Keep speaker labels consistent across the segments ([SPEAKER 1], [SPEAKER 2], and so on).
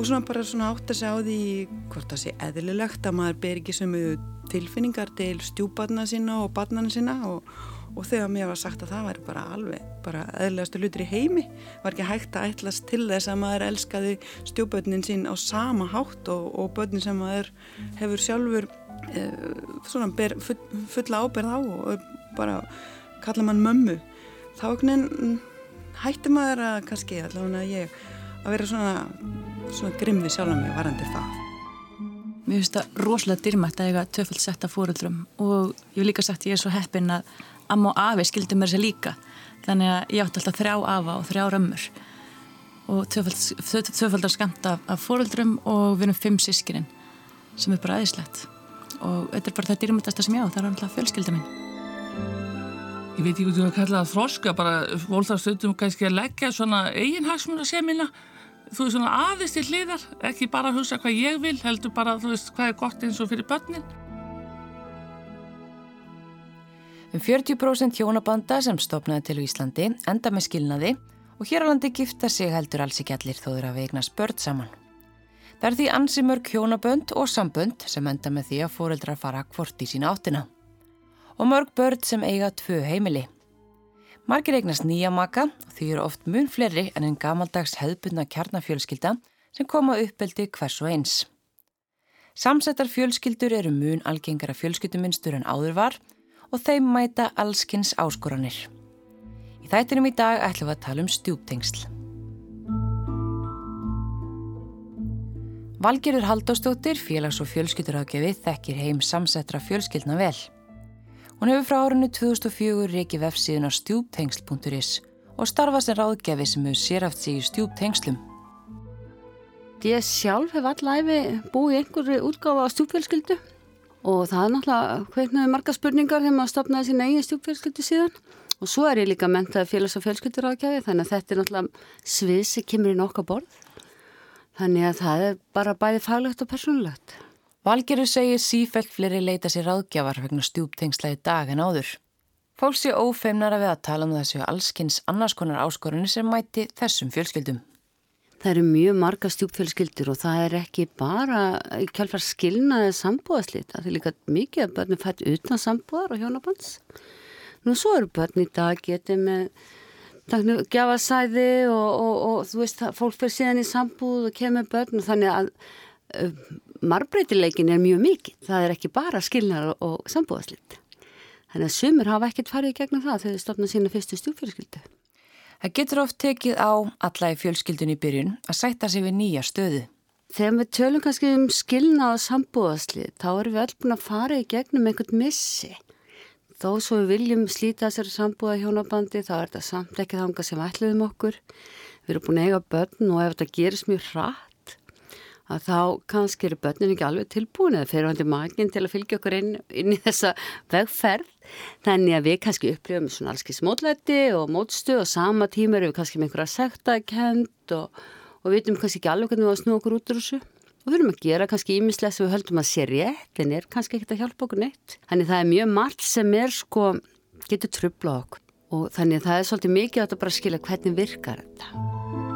[SPEAKER 1] og svona bara svona átt að segja á því hvort það sé eðlilegt að maður ber ekki sömu tilfinningar til stjúbarna sína og barnana sína og, og þegar mér var sagt að það væri bara alveg bara eðlilegastu hlutur í heimi var ekki hægt að ætlast til þess að maður elskaði stjúbörnin sín á sama hátt og, og börnin sem maður hefur sjálfur eh, svona ber full, fulla áberð á og bara kalla mann mömmu. Þá hætti maður að kannski allavega ég að vera svona, svona grimm við sjálf mig varandi það.
[SPEAKER 2] Mér finnst það rosalega dyrmætt að eiga töfald setta fóröldrum og ég hef líka sagt ég er svo heppin að amma og afi skildi mér sér líka þannig að ég átti alltaf þrjá afa og þrjá römmur og töfaldar skamt af, af fóröldrum og við erum fimm sískininn sem er bara aðeinslegt og þetta er bara það dyrmættasta sem ég á, það er alltaf fjölskylda minn.
[SPEAKER 3] Ég veit ekki hvað þú hefur kallað að þroska, bara volðarstöndum kannski að leggja svona eiginhagsmuna semina þú veist svona aðeins til hliðar ekki bara að hugsa hvað ég vil heldur bara þú veist hvað er gott eins og fyrir börnin
[SPEAKER 4] Um 40% hjónabanda sem stopnaði til Íslandi enda með skilnaði og hér á landi gifta sig heldur alls ekki allir þóður að vegna spörd saman. Það er því ansi mörg hjónabönd og sambönd sem enda með því að fóreldrar fara hvort í sína áttina og mörg börn sem eiga tvö heimili. Margir eignast nýja maka og því eru oft mun fleiri en einn gamaldags hefðbundna kjarnafjölskylda sem koma uppeldi hvers og eins. Samsettar fjölskyldur eru mun algengara fjölskylduminstur en áður var og þeim mæta allskins áskoranir. Í þættinum í dag ætlum við að tala um stjúptengsl. Valgerður Haldástóttir, félags- og fjölskyldurákjafi, þekkir heim samsettra fjölskyldna vel. Hún hefur frá árinu 2004 reikið vefsíðun á stjúptengsl.is og starfa sem ráðgefi sem hefur sérhaft sig í stjúptengslum.
[SPEAKER 5] Ég sjálf hef allæfi búið einhverju útgáfa á stjúpfjölskyldu og það er náttúrulega hvernig marga spurningar þegar maður stopnaði sín eigin stjúpfjölskyldu síðan og svo er ég líka mentað félags- og fjölskylduráðgjafi þannig að þetta er náttúrulega svið sem kemur í nokka borð þannig að það er bara bæði faglegt og persónulegt.
[SPEAKER 4] Valgeru segir sífælt fleiri leita sér ráðgjafar vegna stjúptengsla í dag en áður. Fólk sé ófeimnara við að tala um þessu allskynns annars konar áskorunni sem mæti þessum fjölskyldum.
[SPEAKER 5] Það eru mjög marga stjúpfjölskyldur og það er ekki bara kjálfar skilnaði sambúðaslít. Það er líka mikið að börnum fætt utan sambúðar og hjónabands. Nú svo eru börn í dag getið með gjafasæði og, og, og þú veist fólk fyrir síðan í sambúð og kemur börn og þannig að marbreytileikin er mjög mikið. Það er ekki bara skilnar og sambúðaslitt. Þannig að sumur hafa ekkert farið gegnum það þegar þau stopna sína fyrstu stjúfjölskyldu.
[SPEAKER 4] Það getur oft tekið á alla í fjölskyldun í byrjun að sætta sig við nýja stöðu.
[SPEAKER 5] Þegar við tölum kannski um skilna og sambúðaslitt, þá erum við öll búin að fara í gegnum einhvern missi. Þó svo við viljum slíta þessari sambúða hjónabandi, þá er þetta samt ekki þanga sem ætluðum okkur. Við erum búin að eiga börn og ef þetta gerist mjög hratt, að þá kannski eru börnin ekki alveg tilbúin eða fyrir hundi maginn til að fylgja okkur inn, inn í þessa vegferð. Þannig að við kannski upplifum svona alls ekki smótlæti og mótstu og sama tíma eru við kannski með einhverja sektakend og, og við veitum kannski ekki alveg hvernig við varum að snú okkur út úr þessu. Og við höfum að gera kannski ímislega sem við höldum að sé rétt en er kannski ekkert að hjálpa okkur neitt. Þannig það er mjög margt sem er sko getur trubla okkur. Og þannig það er svolítið mikið að þetta bara skilja hvernig virkar þetta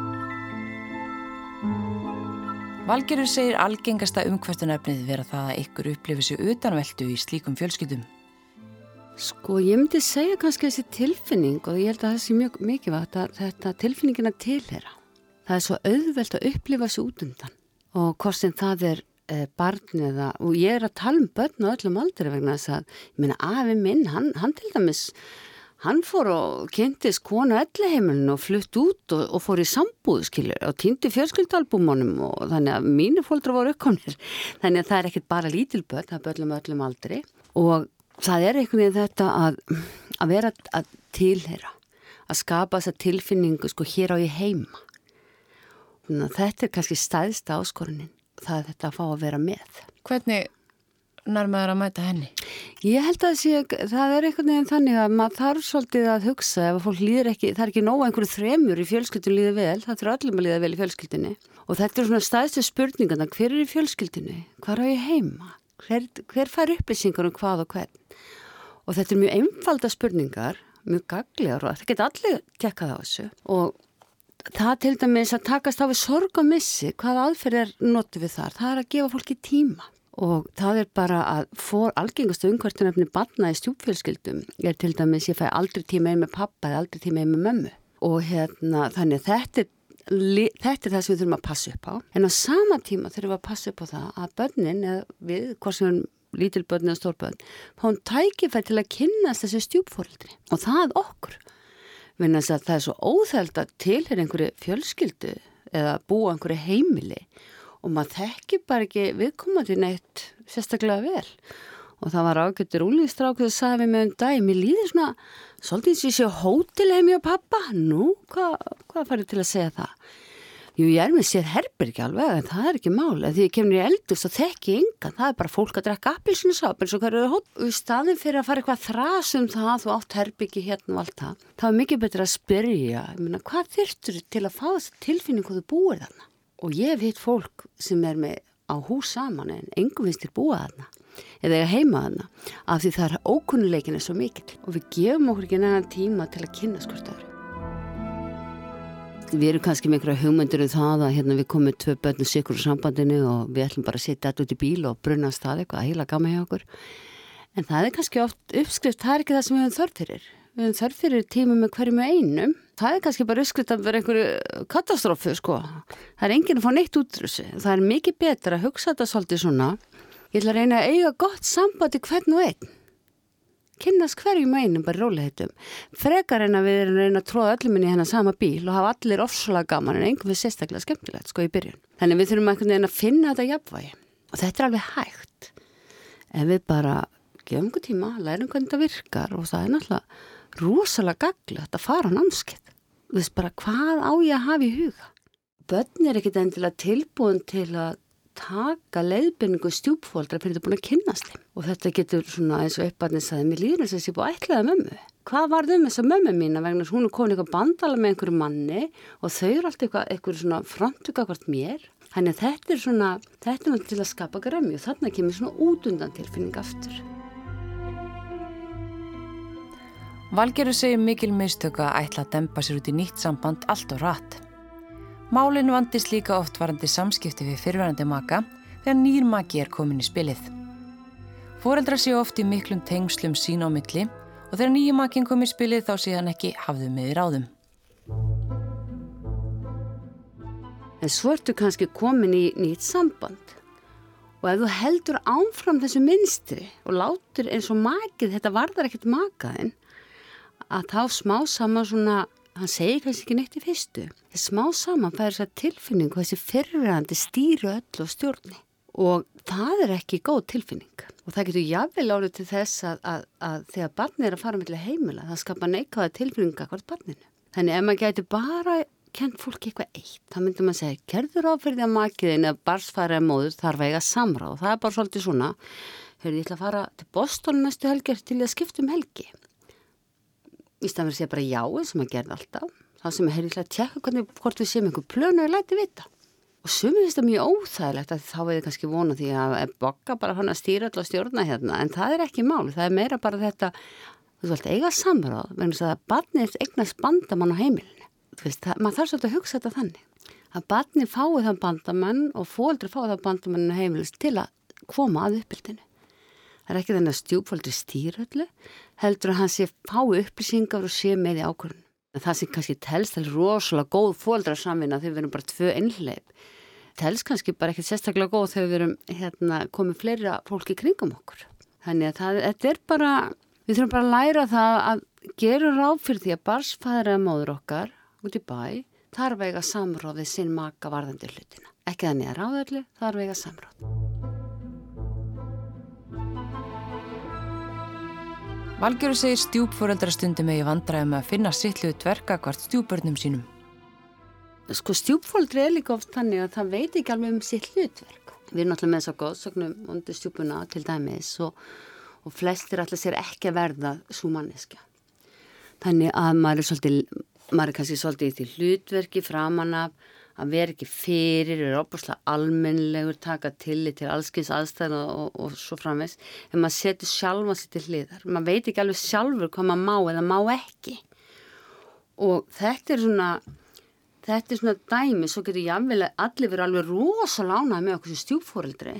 [SPEAKER 4] Valgerur segir algengasta umhvertunefnið vera það að ykkur upplifir sér utanveldu í slíkum fjölskyldum.
[SPEAKER 5] Sko ég myndi segja kannski þessi tilfinning og ég held að það sé mjög mikilvægt að þetta tilfinningina tilhera. Það er svo auðvelt að upplifa sér út undan og hvort sem það er e, barn eða, og ég er að tala um börn og öllum aldrei vegna þess að, ég meina afi minn, hann, hann til dæmis hann fór og kynntist konu elleheimilin og flutt út og, og fór í sambúð skilur og týndi fjölskyldalbúmónum og þannig að mínu fólkdra voru uppkomnir. Þannig að það er ekkert bara lítilböld það er böllum öllum aldri. Og það er einhvern veginn þetta að, að vera að tilhera að skapa þessa tilfinningu sko hér á ég heima. Þetta er kannski stæðsta áskorunin það er þetta að fá að vera með.
[SPEAKER 4] Hvernig nærmaður að mæta henni?
[SPEAKER 5] Ég held að sé, það er einhvern veginn þannig að maður þarf svolítið að hugsa ef fólk líður ekki, það er ekki nóg einhverju þremur í fjölskyldun líður vel, það þurfa öllum að líða vel í fjölskyldunni. Og þetta er svona staðstu spurningan hver er í fjölskyldunni, hvar á ég heima? Hver, hver fær upplýsingar um hvað og hvern? Og þetta er mjög einfalda spurningar, mjög gaglegar og það geta allir tekkað á þessu. Og það til dæmis að takast á við sorg og missi, hvað aðferðir notu við þar? Það er að gefa fólki tíma og það er bara að fór algengastu umhvertunafni barna í stjúpfjölskyldum er til dæmis ég fæ aldrei tíma ein með pappa eða aldrei tíma ein með mömmu. Og hérna þannig þetta er, þetta er það sem við þurfum að passa upp á. En á sama tíma þurfum við að passa upp á það að börnin eða við, hvort sem lítilbörn eða stórbörn, hún tækifæð til að kynast þessu stjúpfórildri og það okkur. Vinna þess að það er svo óþælt að tilhera einhverju fjölskyldu eða búa einhverju heimili og maður þekki bara ekki viðkomandi neitt sérstaklega vel. Og það var ágættur úlýstrákuð að sagði við með um dag, mér líði svona, svolítið eins og ég sé hótilegmi á pappa, nú, hvað, hvað farið til að segja það? Jú, ég er með sér herbergi alveg, en það er ekki máli. Því ég kemur í eldust og þekki yngan, það er bara fólk að drekka appilsinsáp, eins og hverju er hótt. Og í staðin fyrir að fara eitthvað þrasum það, þú átt herbergi hérna og allt það, þá er mikið betur að spyrja, ég meina, hvað þurftur til að fá þess tilfinning hvað þú búir þarna? Og ég veit fólk sem er með á hús saman en engum finnst þér búa þarna eða eiga heima þarna af því það er ókunnuleikin er svo mikill. Og við gefum okkur ekki nægan tíma til að kynna skort öðru. Við erum kannski með einhverja hugmyndir um það að hérna við komum tvö börnum sikur á sambandinu og við ætlum bara að setja þetta út í bíl og brunna að staði eitthvað að heila gama hjá okkur. En það er kannski oft uppskrift, það er ekki það sem við höfum þörf fyrir. Við höfum þörf fyrir tíma með hverju með einum það er kannski bara uppskrift að vera einhverju katastrófu sko. Það er enginn að fá neitt útrúsi það er mikið betra að hugsa þetta svolítið svona. Ég ætla að reyna að eiga gott sambandi hvern og einn. Kynnast hverjum einum bara róleitum frekar en að við erum reyna að tróða öllum inn í hennar sama bíl og hafa allir ofslega gaman en einhvern veginn sérstaklega skemmtilegt sko í byrjun. Þannig við þurfum einhvern veginn að finna þetta jafnvægi. Og þetta er alveg hægt. Ef við bara gefum einhver tíma lærum hvernig þetta virkar og það er náttúrulega rosalega gaglegt að fara á námskeitt þú veist bara hvað á ég að hafa í huga? Börn er ekkit endilega tilbúin til að taka leiðbyrningu stjúpfóldra fyrir það búin að kynast þeim. Og þetta getur svona eins og upparnið saði mér líður þess að ég búið ætlaði mömmu. Hvað var þau með þessa mömmu mína vegna hún er komin eitthvað bandala með einhverju manni og þau eru alltaf eitthvað, eitthvað svona frontuga hvort mér? Þannig að þetta er svona þetta er til að skapa grömmi og þarna kemur svona út undan tilfinning aftur
[SPEAKER 4] Valgeru segir mikil mistöku að ætla að dempa sér út í nýtt samband allt og rætt Málinn vandist líka oft varandi samskipti við fyrverandi maka þegar nýr maki er komin í spilið. Fóreldra séu oft í miklum tengslum sín á milli og þegar nýjum makin kom í spilið þá sé hann ekki hafðu með í ráðum.
[SPEAKER 5] En svo ertu kannski komin í nýtt samband og ef þú heldur ánfram þessu minstri og látur eins og makið, þetta varðar ekkert makaðinn, að þá smá saman svona hann segir kannski ekki neitt í fyrstu smá saman fær þess að tilfinningu þessi fyrirverandi stýru öll og stjórni. Og það er ekki góð tilfinning. Og það getur jáfnvel árið til þess að, að, að þegar barnið er að fara með heimila það skapar neikvæða tilfinninga hvort barninu. Þannig ef maður getur bara kent fólki eitthvað eitt, þá myndur maður segja kerður áfyrði að makiðin eða barsfæri að móður þarf að eiga samráð. Og það er bara svolítið svona Hörru, ég ætla að fara til Boston næstu helger til að skipta um helgi í staðan fyrir að segja bara já eins og maður gerði alltaf. Það sem er heyrðilega að tjekka hvernig hvort við séum einhver plönu og læti vita. Og sumið finnst það mjög óþægilegt að þá veið kannski vona því að bokka bara hann að stýra alltaf stjórna hérna en það er ekki mál, það er meira bara þetta þú veist, eiga samráð vegna þess að barnið eignast bandamann á heimilinu. Veist, það, maður þarf svolítið að hugsa þetta þannig. Að barnið fái það bandamann og fóldri fái það bandamann á heimilinu til að koma að uppbyldinu Það er ekki þannig að stjúpfaldri stýr öllu, heldur að hann sé fái upplýsingar og sé með í ákvörðun. Það sem kannski telst er rosalega góð fóldrarsamvinna þegar við erum bara tvö einhleip. Telst kannski bara ekkert sérstaklega góð þegar við erum hérna, komið fleira fólki kringum okkur. Þannig að það, þetta er bara, við þurfum bara að læra það að gera ráð fyrir því að barsfæðra móður okkar út í bæ þarf vega samráðið sinn maka varðandi hlutina. Ekki þannig að ráðalli, þarf vega samráð.
[SPEAKER 4] Valgjöru segir stjúpfóreldra stundum eða vandræðum að finna sittluðu dverka hvort stjúpbörnum sínum.
[SPEAKER 5] Sko stjúpfóreldri er líka oft þannig að það veit ekki alveg um sittluðu dverk. Við erum alltaf með þess að góðsögnum undir stjúpuna til dæmis og, og flestir alltaf sér ekki að verða svo manneska. Þannig að maður er, svolítið, maður er kannski svolítið í því hlutverki framan af að vera ekki fyrir, vera opaslega almenlegur, taka tillit til allskins aðstæðan og, og, og svo framvegs en maður setur sjálfa sér til hliðar. Maður veit ekki alveg sjálfur hvað maður má eða má ekki. Og þetta er svona þetta er svona dæmi, svo getur jáfnvel allir verið alveg rosalega ánægð með okkur sem stjúfóreldri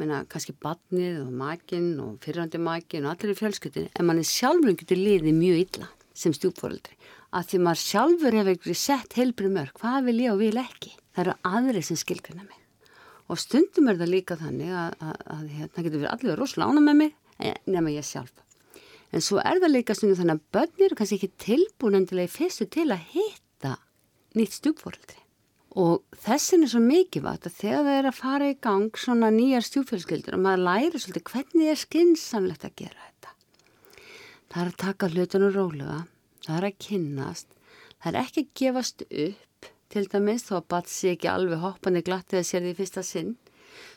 [SPEAKER 5] menna kannski badnið og makinn og fyrirhandi makinn og allir í fjölskyttin en manni sjálfur getur liðið mjög illa sem stjúpfóröldri að því maður sjálfur hefur ekki sett heilbrið mörg hvað vil ég og vil ekki? Það eru aðrið sem skilgruna mig. Og stundum er það líka þannig að, að, að hérna, það getur verið allir rosalega ána með mig nema ég sjálf. En svo er það líka stundum þannig að börnir er kannski ekki tilbúin endilega í fyrstu til að hitta nýtt stjúpfóröldri Og þessin er svo mikið vat að þegar það er að fara í gang svona nýjar stjúfjölskyldur og maður læri svolítið hvernig er skinsamlegt að gera þetta. Það er að taka hlutunum rólega, það er að kynnast, það er ekki að gefast upp, til dæmis þó að bat sé ekki alveg hoppandi glatt eða sér því fyrsta sinn,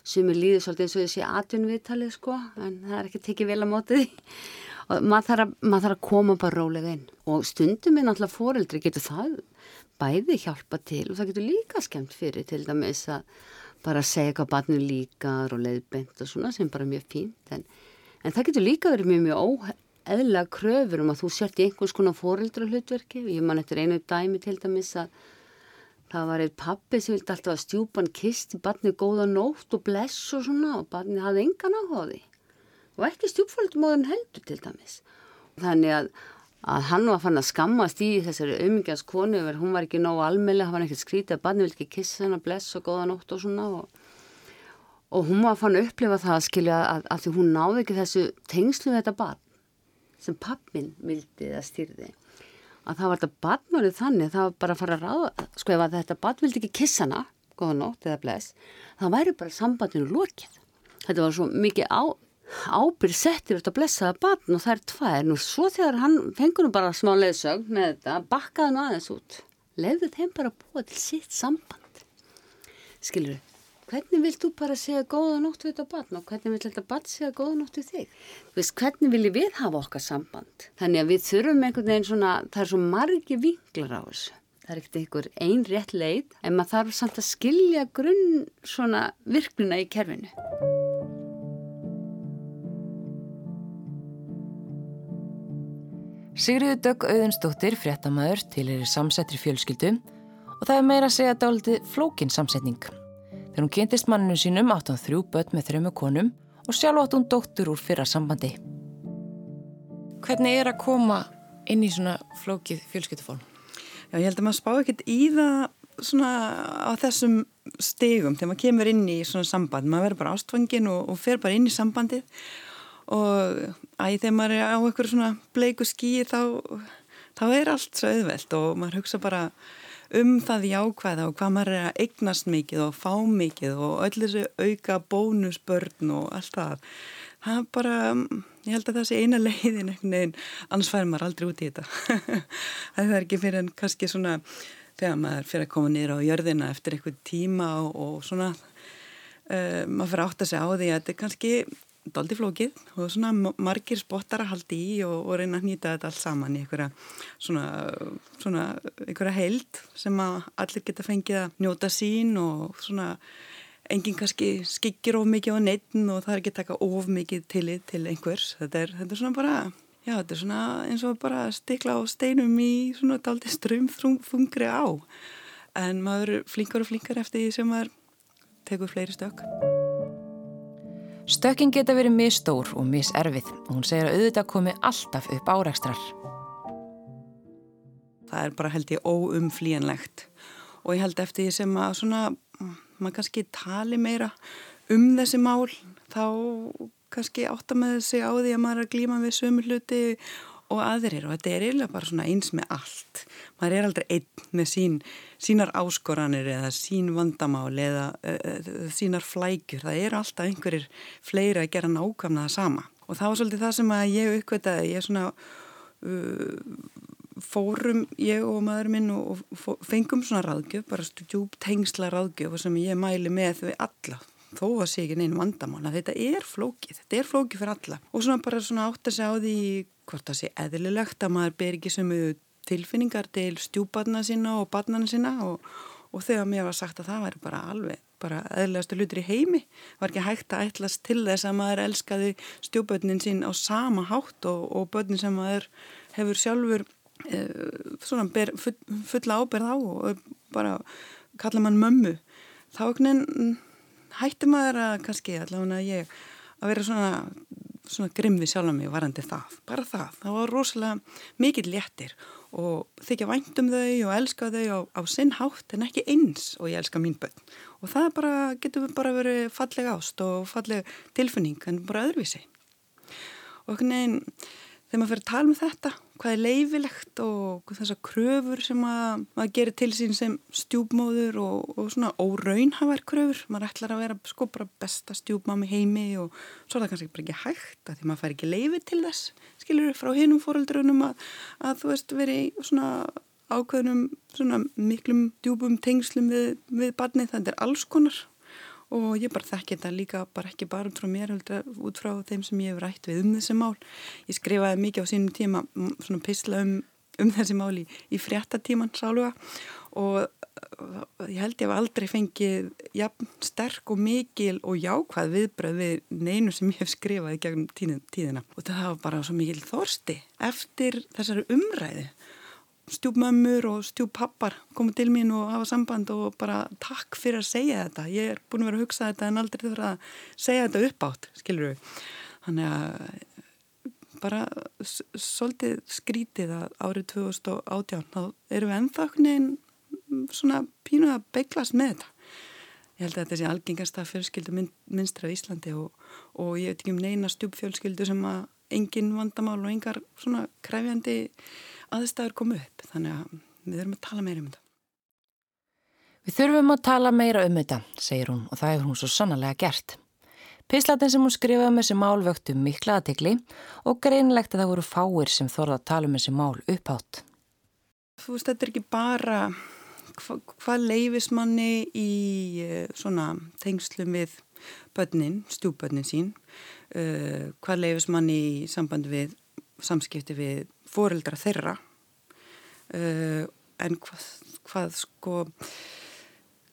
[SPEAKER 5] sem er líður svolítið eins og þessi atvinnviðtalið sko, en það er ekki tekið vel að móti því. Og maður þarf að, maður þarf að koma bara rólega inn. Og stundum er náttúrulega foreldri getur það bæði hjálpa til og það getur líka skemmt fyrir til dæmis að bara segja hvað barnið líkar og leiðbent og svona sem bara mjög fínt en, en það getur líka verið mjög mjög óeðlega kröfur um að þú sért í einhvers konar fóreldra hlutverki ég man eftir einu dæmi til dæmis að það var eitt pappi sem vildi alltaf að stjúpan kisti barnið góða nótt og bless og svona og barnið hafði engan áhugaði og ekki stjúpfóreldumóðun heldur til dæmis. Þannig að að hann var fann að skammast í þessari auðmyggjans konu verður hún var ekki nógu almeinlega, hann var ekkert skrítið að barni vildi ekki kissa henn að bless og góða nótt og svona og, og hún var fann að upplifa það að skilja að, að því hún náði ekki þessu tengslu við þetta barn sem pappin vildi eða styrði að það var þetta barnmálið þannig það var bara að fara að ráða sko ef að þetta barn vildi ekki kissa hana góða nótt eða bless það væri bara sambandinu lókið þetta var svo mikið á ábyrg settir þetta blessaða barn og það er tvær. Og svo þegar hann fengur nú bara smá leðsögn með þetta bakkaði hann aðeins út. Leiði þeim bara búa til sitt samband. Skilur þau hvernig vilt þú bara segja góða nótt við þetta barn og hvernig vilt þetta barn segja góða nótt við þig? Vist, hvernig viljum við hafa okkar samband? Þannig að við þurfum einhvern veginn svona það er svo margi vinklar á þessu. Það er ekkert einhver einn rétt leið en maður þarf samt að skilja grunn svona virknuna í kerfinu.
[SPEAKER 4] Sigriður Dögg Auðunstóttir, fréttamaður, til er samsettri fjölskyldu og það er meira að segja dálitið flókin samsetning. Þegar hún kynntist manninu sínum átt hann þrjú börn með þrjömu konum og sjálf átt hún dóttur úr fyrra sambandi. Hvernig er að koma inn í svona flókið fjölskyldufón?
[SPEAKER 1] Já, ég held að maður spá ekkert í það svona á þessum stegum þegar maður kemur inn í svona samband. Maður verður bara ástfangin og, og fer bara inn í sambandið og æg þegar maður er á eitthvað svona bleiku skýi þá, þá er allt svo auðvelt og maður hugsa bara um það jákvæða og hvað maður er að eignast mikið og fá mikið og öll þessu auka bónusbörn og allt það. Það er bara, ég held að það sé eina leiðin einhvern veginn, annars fær maður aldrei út í þetta. það er ekki fyrir en kannski svona þegar maður fyrir að koma nýra á jörðina eftir eitthvað tíma og, og svona uh, maður fyrir að segja á því að þetta er kannski doldi flókið og svona margir spottar að haldi í og, og reyna að nýta þetta allt saman í einhverja svona, svona einhverja heild sem að allir geta fengið að njóta sín og svona enginn kannski skikir of mikið á neittn og það er ekki taka of mikið tillit til einhvers. Þetta er, þetta er svona bara já þetta er svona eins og bara stikla á steinum í svona daldi strömfungri á. En maður flinkar og flinkar eftir því sem maður tekur fleiri stök
[SPEAKER 4] Stökking geta verið misstór og misserfið og hún segir að auðvitað komi alltaf upp árækstrar.
[SPEAKER 1] Það er bara held ég óumflíjanlegt og ég held eftir því sem að svona, maður kannski tali meira um þessi mál þá kannski átta með þessi á því að maður er að glíma við sömu hluti og aðrir og þetta er eiginlega bara svona eins með allt. Maður er aldrei einn með sín, sínar áskoranir eða sín vandamál eða uh, sínar flækjur. Það er alltaf einhverjir fleiri að gera nákvæmna það sama. Og það var svolítið það sem að ég uppkvitaði. Ég svona uh, fórum, ég og maður minn og, og fengum svona ráðgjöf, bara stjúp tengsla ráðgjöf sem ég mæli með við alla þó að sé ekki neina vandamála þetta er flókið, þetta er flókið fyrir alla og svona bara svona átt að segja á því hvort það sé eðlilegt að maður ber ekki sömu tilfinningar til stjúbarna sína og barnana sína og, og þegar mér var sagt að það væri bara alveg bara eðlilegastu hlutur í heimi var ekki hægt að ætlas til þess að maður elskaði stjúbörnin sín á sama hátt og, og börnin sem maður hefur sjálfur e, svona ber, full, fulla áberð á og bara kalla mann mömmu. Þá hætti maður að kannski allavega ég að vera svona, svona grimm við sjálf mig varandi það, bara það. Það var rosalega mikið léttir og þykja væntum þau og elska þau á, á sinn hátt en ekki eins og ég elska mín börn. Og það bara, getur bara verið falleg ást og falleg tilfinning en bara öðruvísi. Og einhvern veginn þegar maður fyrir að tala um þetta, hvað er leifilegt og þessar kröfur sem að, maður gerir til sín sem stjúpmóður og, og svona óraunhafar kröfur, maður ætlar að vera sko bara besta stjúpmámi heimi og svo er það kannski bara ekki hægt að því maður fær ekki leifi til þess, skilur frá hinnum fóröldrunum að, að þú veist veri svona ákveðnum svona miklum djúpum tengslum við, við barni, þetta er alls konar og ég bara þekki þetta líka bara ekki bara út frá mér út frá þeim sem ég hef rætt við um þessi mál. Ég skrifaði mikið á sínum tíma svona pisla um, um þessi mál í, í fréttatíman sáluga og uh, ég held ég hef aldrei fengið jafn sterk og mikil og jákvæð viðbröð við neinu sem ég hef skrifað í gegnum tíðina. Og það var bara svo mikil þorsti eftir þessari umræði stjúpmömmur og stjúppappar komið til mín og hafa samband og bara takk fyrir að segja þetta. Ég er búin að vera að hugsa þetta en aldrei þurfa að segja þetta upp átt, skilur við þannig að bara svolítið skrítið að árið 2018 þá erum við ennþá svona pínuð að beiglast með þetta. Ég held að þetta sé algengasta fjölskyldu minnstra í Íslandi og, og ég veit ekki um neina stjúpfjölskyldu sem að engin vandamál og engar svona kræfjandi aðstæður komu upp þannig að við þurfum að tala meira um þetta.
[SPEAKER 4] Við þurfum að tala meira um þetta, segir hún og það hefur hún svo sannarlega gert. Pislatin sem hún skrifaði með um þessi mál vöktu mikla aðtegli og greinlegt að það voru fáir sem þorða að tala um þessi mál upphátt.
[SPEAKER 1] Þú veist, þetta er ekki bara hva, hvað leifis manni í uh, svona tengslum við börnin, stjúbörnin sín, uh, hvað leifis manni í samband við samskipti við foreldra þeirra. Uh, en hvað, hvað sko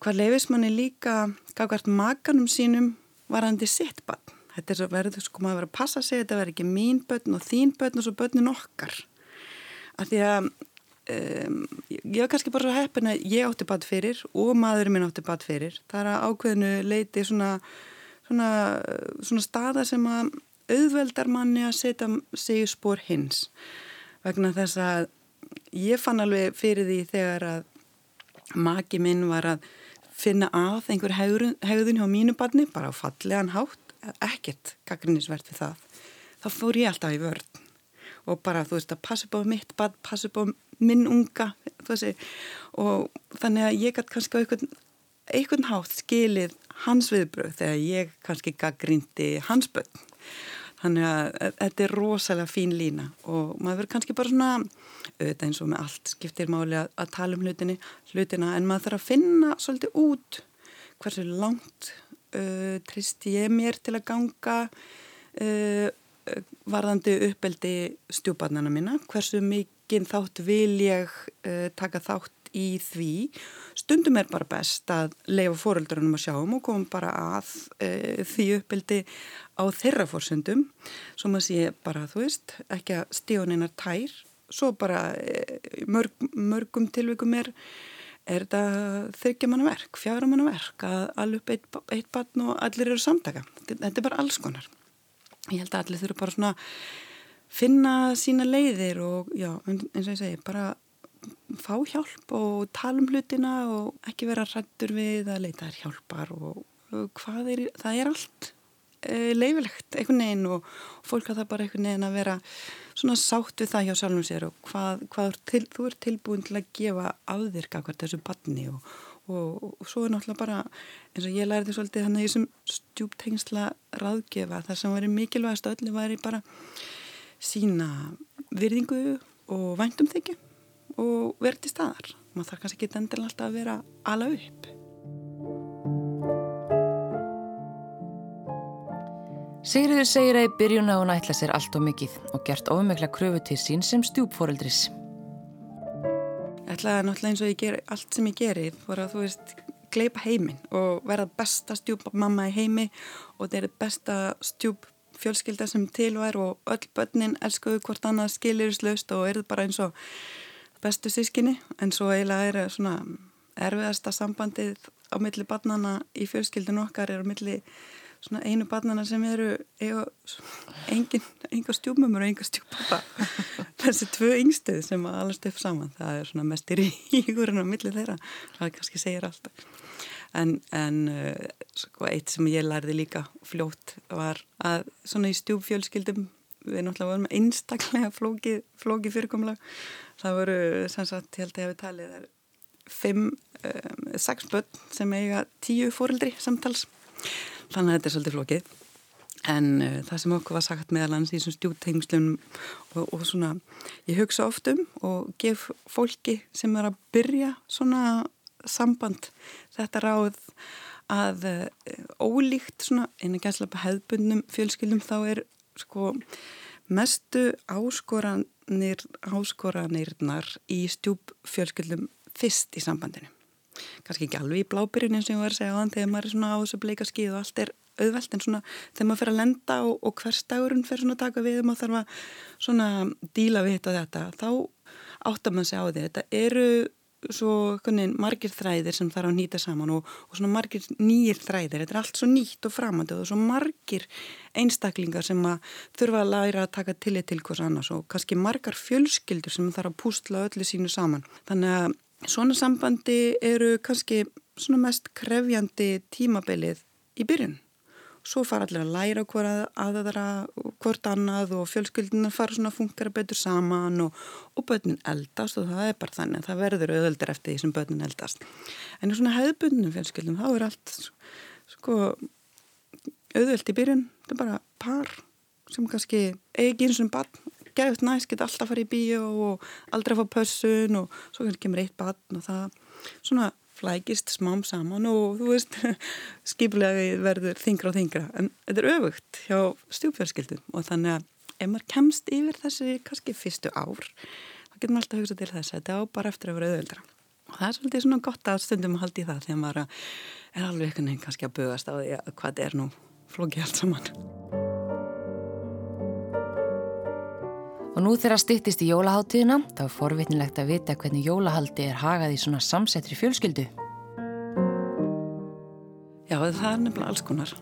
[SPEAKER 1] hvað leifis manni líka gafkvært makanum sínum varandi sitt bann þetta er svo verður sko maður að vera að passa sig þetta verður ekki mín börn og þín börn og svo börnin okkar. Af því að um, ég var kannski bara svo heppin að ég átti bann fyrir og maðurinn minn átti bann fyrir. Það er að ákveðinu leiti svona svona, svona staða sem að auðveldar manni að setja sig í spór hins vegna þess að ég fann alveg fyrir því þegar að maki minn var að finna að einhver hegðun hjá mínu barni, bara á fallegan hátt, ekkert gaggrinnisvert við það. Þá fór ég alltaf í vörð og bara þú veist að passa upp á mitt barn, passa upp á minn unga þessi, og þannig að ég gæti kannski á einhvern, einhvern hátt skilið hans viðbröð þegar ég kannski gaggrindi hans börn Þannig að þetta er rosalega fín lína og maður verður kannski bara svona, auðvitað eins og með allt skiptir máli að, að tala um hlutinni, hlutina en maður þarf að finna svolítið út hversu langt uh, trist ég mér til að ganga uh, varðandi uppeldi stjúbarnana mína, hversu mikinn þátt vil ég uh, taka þátt í því. Stundum er bara best að leifa fóröldurunum að sjáum og koma bara að e, því uppbildi á þeirra fórsöndum svo maður sé bara, þú veist, ekki að stíðuninnar tær. Svo bara e, mörg, mörgum tilvikum er er þetta þryggja manna verk, fjara manna verk að alveg upp eitt, eitt batn og allir eru samtaka. Þetta er bara alls konar. Ég held að allir þurfa bara svona finna sína leiðir og já, eins og ég segi, bara fá hjálp og tala um hlutina og ekki vera rættur við að leita þær hjálpar og, og hvað er, það er allt e, leifilegt einhvern veginn og, og fólk að það bara einhvern veginn að vera svona sátt við það hjá sjálfum sér og hvað, hvað til, þú er tilbúin til að gefa aðvirka hvert þessu barni og, og svo er náttúrulega bara eins og ég lærði svolítið hann að ég sem stjúptengsla ráðgefa þar sem væri mikilvægast öllu væri bara sína virðingu og væntum þykju og verði til staðar. Maður þarf kannski ekki endilega alltaf að vera ala upp.
[SPEAKER 4] Sigriður segir að í byrjun að hún ætla sér allt og mikið og gert ofumekla kröfu til sín sem stjúpforeldris.
[SPEAKER 1] Ég ætlaði náttúrulega eins og ég ger allt sem ég gerir voru að þú veist gleipa heiminn og verða besta stjúpa mamma í heimi og þetta er besta stjúp fjölskylda sem tilvær og öll börnin elskuðu hvort annað skiliruslaust og er bara eins og bestu sískinni en svo eiginlega er, svona, erfiðasta sambandið á milli barnana í fjölskyldun okkar er á milli svona einu barnana sem eru engin, enga stjúmumur og enga stjúpapa þessi tvö yngstuð sem að alast upp saman það er svona mest í ríkurinn á milli þeirra það kannski segir alltaf en, en uh, sko, eitt sem ég lærði líka fljótt var að svona í stjúpfjölskyldum við náttúrulega vorum einstaklega flóki, flóki fyrirkomlag það voru sem sagt, ég held að ég hefði talið fimm, um, sex börn sem eiga tíu fóreldri samtals. Þannig að þetta er svolítið flókið. En uh, það sem okkur var sagt meðalans í þessum stjútengslum og, og svona ég hugsa oft um og gef fólki sem er að byrja svona samband þetta ráð að uh, ólíkt svona eina gæslega hefðbundnum fjölskyldum þá er sko mestu áskoranir áskoranirnar í stjúp fjölskyldum fyrst í sambandinu. Kannski ekki alveg í blábyrjun eins og ég var að segja á þann þegar maður er svona á þessu bleika skíð og allt er auðvelt en svona þegar maður fyrir að lenda og, og hverstagurinn fyrir svona að taka við og maður þarf að svona díla við þetta og þetta þá áttar maður sig á því þetta eru svo konin, margir þræðir sem þarf að nýta saman og, og svona margir nýjir þræðir þetta er allt svo nýtt og framandi og svo margir einstaklingar sem að þurfa að læra að taka tillit til hvers annars og kannski margar fjölskyldur sem þarf að pústla öllu sínu saman þannig að Svona sambandi eru kannski svona mest krefjandi tímabilið í byrjun. Svo fara allir að læra aðra hvort annað og fjölskyldunar fara svona að fungera betur saman og, og börnin eldast og það er bara þannig að það verður auðvöldur eftir því sem börnin eldast. En í svona hefðbundnum fjölskyldum þá er allt sko auðvöld í byrjun, þetta er bara par sem kannski eigi eins og barn. Geðut næst, geta alltaf að fara í bíu og aldrei að fá pössun og svo kemur eitt batn og það. Svona flækist smám saman og þú veist skipulega verður þingra og þingra en þetta er öfugt hjá stjúpfjörskildum og þannig að ef maður kemst yfir þessi kannski fyrstu ár þá getur maður alltaf að hugsa til þess að þetta á bara eftir að vera auðvöldra og það er svolítið svona gott að stundum að halda í það þegar maður er alveg einhvern veginn kannski að bugast á því að hvað er nú flóki allt saman
[SPEAKER 4] Og nú þegar stittist í jólaháttíðina, þá er forvitnilegt að vita hvernig jólahaldi er hagað í svona samsettri fjölskyldu.
[SPEAKER 1] Já, það er nefnilega alls konar.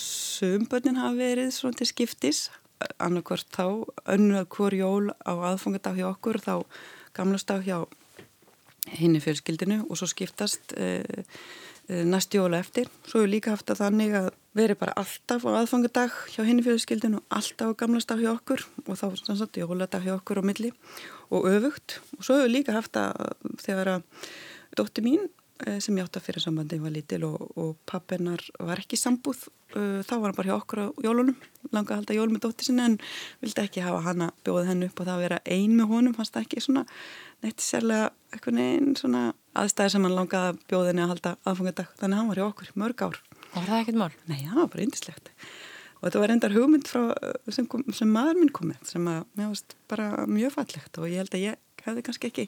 [SPEAKER 1] Sumbönnin hafa verið svona til skiptis, annarkvort þá, önnu að hver jól á aðfangadag hjá okkur, þá gamlastag hjá henni fjölskyldinu og svo skiptast eh næst jóla eftir. Svo hefur líka haft að þannig að verið bara alltaf á aðfangadag hjá henni fjölskyldinu og alltaf á gamlastag hjá okkur og þá sannsagt jóladag hjá okkur á milli og öfugt og svo hefur líka haft að þegar að dótti mín eh, sem ég átt að fyrir sambandi var lítil og, og pappennar var ekki sambúð eh, þá var hann bara hjá okkur á jólunum langa að halda jól með dótti sinna en vildi ekki hafa hann að bjóða hennu upp og það að vera ein með honum, fannst það ekki svona neitt sérlega eitthvað neinn svona aðstæði sem hann langaði að bjóða henni að halda aðfangadag þannig að hann var hjá okkur mörg ár
[SPEAKER 4] Var það ekkert mál?
[SPEAKER 1] Nei, það var bara yndislegt. Og þetta var endar hugmynd frá, sem, kom, sem maður minn komið sem að mér varst bara mjög fallegt og ég held að ég hefði kannski ekki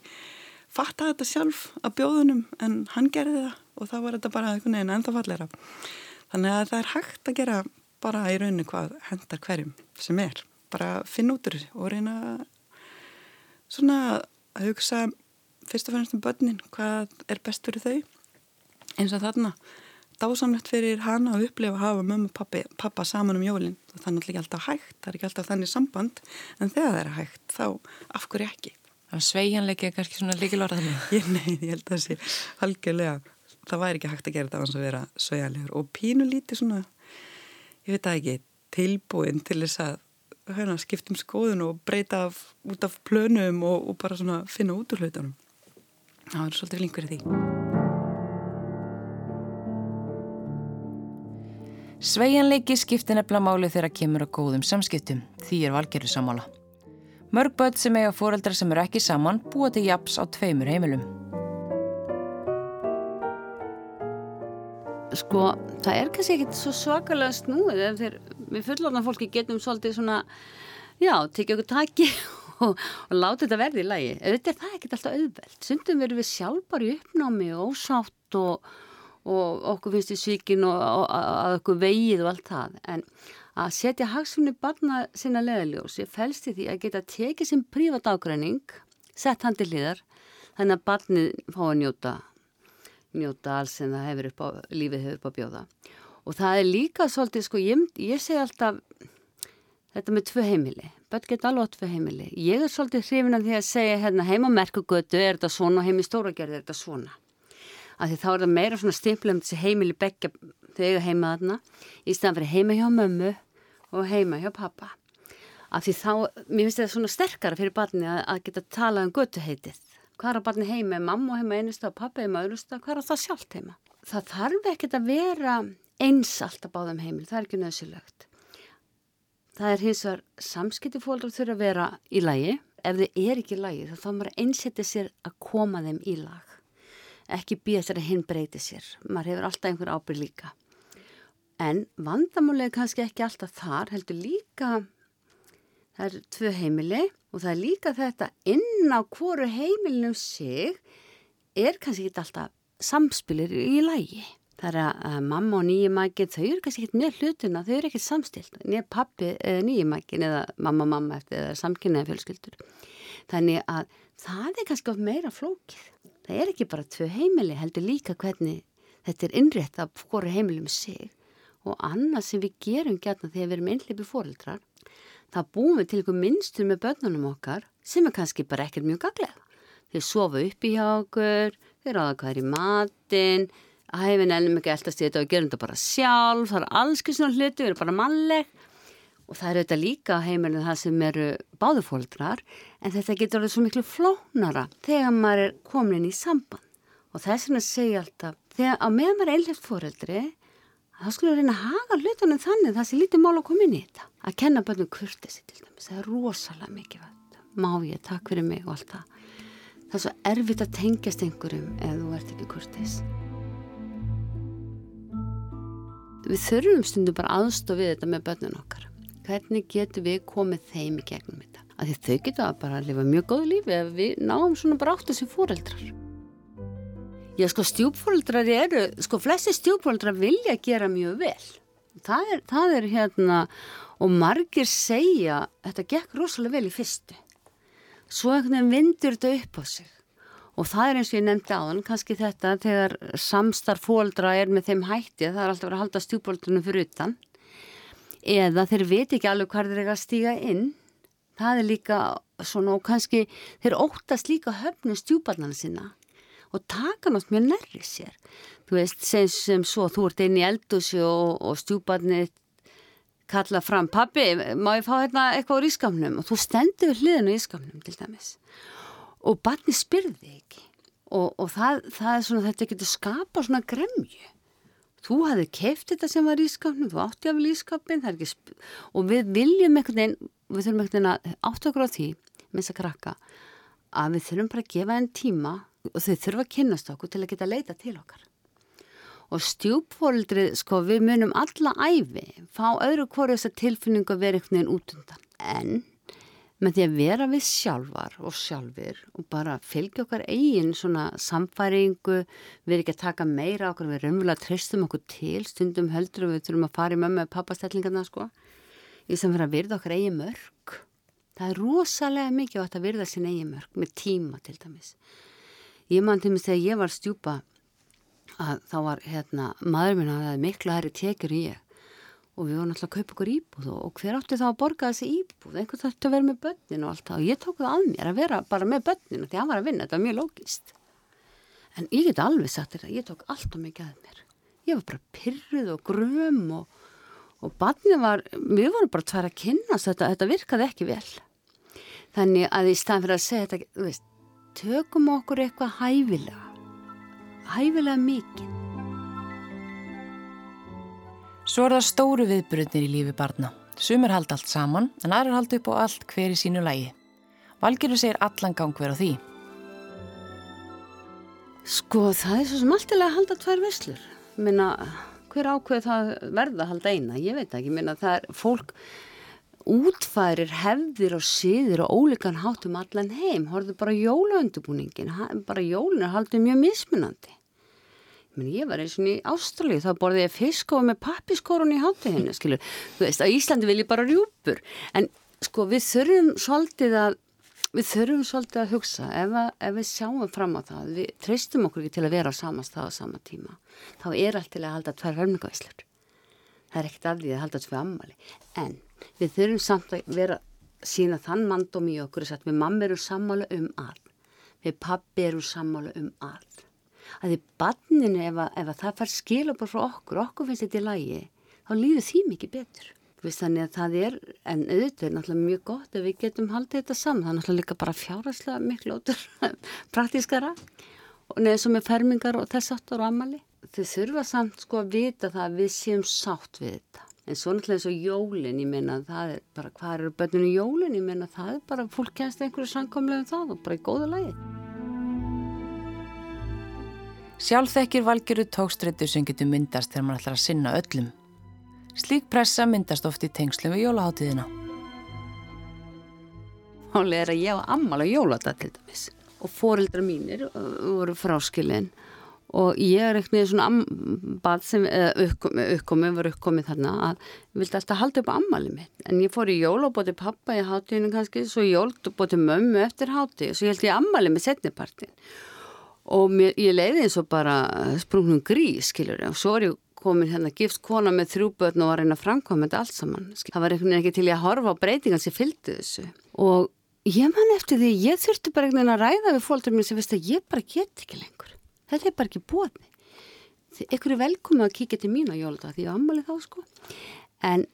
[SPEAKER 1] fattað þetta sjálf að bjóðunum en hann gerði það og þá var þetta bara einhvern veginn ennþá fallera. Þannig að það er hægt að gera bara í rauninu hvað hendar hverjum sem er. Bara finna út úr og reyna svona að hugsa fyrst og fennast um börnin hvað er best fyrir þau eins og þarna dásamlegt fyrir hana að upplifa að hafa mömmu pappi, pappa saman um jólinn það er ekki alltaf hægt, það er ekki alltaf þannig samband en þegar það er hægt, þá af hverju ekki?
[SPEAKER 4] Það er sveianleiki eða kannski svona líkilorða
[SPEAKER 1] þannig? Nei, ég held að það sé halgjörlega, það væri ekki hægt að gera þetta að vera sveianlegur og pínu lítið svona ég veit að ekki, tilbúin til þess að hérna, skiptum skoðun og breyta af, út af plönum og, og bara svona finna út úr hlutunum það er svolítið flinkur í því
[SPEAKER 4] Sveianleiki skiptir nefnilega máli þegar kemur á góðum samskiptum, því er valgeru samála. Mörg börn sem eiga fóreldrar sem eru ekki saman búa til japs á tveimur heimilum.
[SPEAKER 5] Sko, það er kannski ekkit svo svakalega snúið ef þeir, við fullorna fólki getum svolítið svona, já, tekja okkur taki og, og láta þetta verði í lagi. Þetta er það ekkit alltaf auðvelt. Sundum verður við sjálf bara í uppnámi og ósátt og og okkur finnst því svíkin og, og okkur vegið og allt það en að setja hagsfunni barna sinna leðaljósi fælst í því að geta tekið sem prívat ágræning sett hann til hliðar þannig að barnið fá að njóta, njóta alls en það hefur upp á, lífið hefur upp á bjóða. Og það er líka svolítið, sko, ég, ég segi alltaf þetta með tvö heimili, börn geta alveg tvö heimili. Ég er svolítið hrifin af því að segja hérna heima merkugötu er þetta svona og heim í stóragerði er þetta svona. Af því þá er það meira svona stimplega um þessi heimili begja þegar heima þarna í staðan fyrir heima hjá mömmu og heima hjá pappa af því þá, mér finnst þetta svona sterkara fyrir barni að, að geta talað um götuheitið. Hvað er að barni heima? Mamma heima einusta og pappa heima öðrusta. Hvað er það sjálft heima? Það þarf ekkert að vera eins alltaf báðum heimil. Það er ekki nöðsilögt. Það er hins vegar samskipti fólk þurfa að vera í lagi. Ef þið er ekki í lagi þá þá maður einsetja sér að koma þeim í lag. Ekki býja að hinn breyti sér. Maður hefur alltaf einhver ábyrg líka. En vandamulega kannski ekki alltaf þar, heldur líka Það er tvö heimili og það er líka þetta inn á hvoru heimilinu sig er kannski ekki alltaf samspilir í lægi. Það er að mamma og nýjumækin, þau eru kannski ekki með hlutuna, þau eru ekki samstilt. Nýja pappi eða nýjumækin eða mamma, mamma eftir eða samkynnaði fjölskyldur. Þannig að það er kannski of meira flókið. Það er ekki bara tvö heimili, heldur líka hvernig þetta er innrétt af hvoru heimilum sig og annað sem við gerum gætna þegar við erum einhleipi fórildrar það búum við til einhver minnstur með börnunum okkar sem er kannski bara ekkert mjög gaglega. Þeir sofa upp í hjá okkur, þeir ráða hvað er í matin, hæfin ennum ekki alltaf stíða þetta og gerum þetta bara sjálf, það er alls svona hluti, við erum bara mannleg og það eru þetta líka heimilin það sem eru báðufóldrar en þetta getur alveg svo miklu flónara þegar maður er komin í samband og þess vegna segja alltaf, þegar á meðan maður er einhleft fóreldri þá skulle við reyna að haga hlutunum þannig það sé lítið mál að koma inn í þetta. Að kenna börnum kurtesi til dæmis það er rosalega mikið má ég, takk fyrir mig og allt það. Það er svo erfitt að tengjast einhverjum ef þú ert ekki kurtes við þurfum stundum bara aðstof við þetta með börnun okkar. Hvernig getur við komið þeim í gegnum þetta? Að því þau getur bara að lifa mjög góð lífi ef við náum svona bara átt þessi fóreldrar Já, sko, stjúpfóldrar eru, sko, flesti stjúpfóldrar vilja gera mjög vel. Það er, það er hérna, og margir segja, þetta gekk rosalega vel í fyrstu. Svo einhvern veginn vindur þetta upp á sig. Og það er eins og ég nefndi á þann, kannski þetta, þegar samstarf fóldra er með þeim hætti, það er alltaf að halda stjúpfóldrunum fyrir utan. Eða þeir veit ekki alveg hvað þeir eru að stíga inn. Það er líka svona, og kannski þeir óttast líka höfnu stjúpalnana sinna og taka nátt mjög nærri sér. Þú veist, sem, sem svo þú ert inn í eldúsi og, og stjúbarnið kalla fram pabbi, má ég fá hérna eitthvað úr ískamnum og þú stendur hliðinu í ískamnum til dæmis. Og barni spyrði ekki. Og, og það, það er svona þetta getur skapa svona gremju. Þú hafði keift þetta sem var í ískamnum þú átti af ískapin og við viljum einhvern veginn við þurfum einhvern veginn að átta okkur á því þess að krakka að við þurfum bara að gefa einn tíma og þau þurfa að kynast okkur til að geta leita til okkar. Og stjúpfórildrið, sko, við munum alla æfi, fá öðru hverju þess að tilfinningu vera einhvern veginn út undan. En með því að vera við sjálfar og sjálfur og bara fylgja okkar eigin svona samfæringu, við erum ekki að taka meira okkur, við raunverulega treystum okkur til, stundum höldur og við þurfum að fara í mömmu og pappastellingarna, sko, í fyrir að virða okkar eigin mörg. Það er rosalega mikið átt að virða sín eigin mörg með tíma til dæmis. Ég mann til mig þegar ég var stjúpa að þá var hérna maður minn að miklu aðri tekjur í ég. Og við vorum alltaf að kaupa okkur íbúð og, og hver átti þá að borga þessi íbúð? Einhvern þarf að vera með börnin og allt það. Og ég tók það að mér að vera bara með börnin því að var að vinna, þetta var mjög lógist en ég get alveg sagt þetta ég tók alltaf mikið að mér. Ég var bara pyrruð og gröm og, og barni var, við vorum bara tvær að kynast þetta, þetta virkaði ekki vel. Þannig að í staðan fyrir að segja þetta, þú veist tökum okkur eitthvað hæfilega, hæfilega mikið.
[SPEAKER 4] Svo er það stóru viðbröðnir í lífi barna. Sumir haldi allt saman, en aðrar haldi upp á allt hver í sínu lægi. Valgirur segir allan gang hver á því.
[SPEAKER 5] Sko, það er svo sem alltilega að halda tvær visslur. Minna, hver ákveð það verða að halda eina? Ég veit ekki, minna, það er fólk útfærir hefðir og síðir og ólíkan hátum allan heim, horfðu bara jólaundubúningin, bara jólun er haldið mjög mismunandi. Men ég var eins og í Ástralíu, þá borði ég fiskói með pappiskórun í hátuhinu, skilur. Þú veist, á Íslandi vil ég bara rjúpur, en sko við þurfum svolítið að við þurfum svolítið að hugsa. Ef, að, ef við sjáum fram á það við treystum okkur ekki til að vera á sama stað á sama tíma þá er allt til að halda tvær vermingavíslur það er ekkert af því að halda tvær ammali en við þurfum samt að vera sína þann mandum í okkur að við mamma eru sammála um all við pappi eru sammála um all að því banninu ef, ef að það fær skilabur frá okkur okkur finnst þetta í lægi þá líður því mikið betur Vist, þannig að það er, en auðvitað er náttúrulega mjög gott ef við getum haldið þetta saman, það er náttúrulega líka bara fjárhærslega miklu ótur praktískara og neða sem er fermingar og þess aftur og amali. Þau þurfa samt sko að vita það að við séum sátt við þetta. En svo náttúrulega eins og jólinn, ég meina það er bara, hvað eru börnunum jólinn, ég meina það er bara, fólk kennst einhverju samkomlega um það og bara í góða lagi.
[SPEAKER 4] Sjálfþekkir valgjöru tókstrættu sem getur myndast þegar maður ætlar að sinna öllum. Slík pressa myndast oft í tengslum við jólaháttíðina.
[SPEAKER 5] Hálið er að ég á ammal á jóladag til dæmis og fóreldra mínir voru fráskilin og ég er eitthvað svona bad sem uppkomið, var uppkomið þarna að ég vildi alltaf halda upp á ammali mitt. En ég fór í jól og bóti pappa í háttíðinu kannski, svo jól bóti mömmu eftir háttíð og svo ég held ég ammali með setnipartin og mér, ég leiði eins og bara sprungnum grís, skilur ég, og svo er ég komin hérna gift kona með þrjú börn og var framkvæma þetta allt saman. Það var einhvern veginn ekki til að horfa á breytingan sem fylgdi þessu. Og ég man eftir því, ég þurfti bara einhvern veginn að ræða við fólkdur að. Þetta er bara ekki bóðni. Ekkur er velkomið að kíkja til mín á jóludag því var ammalið þá sko. En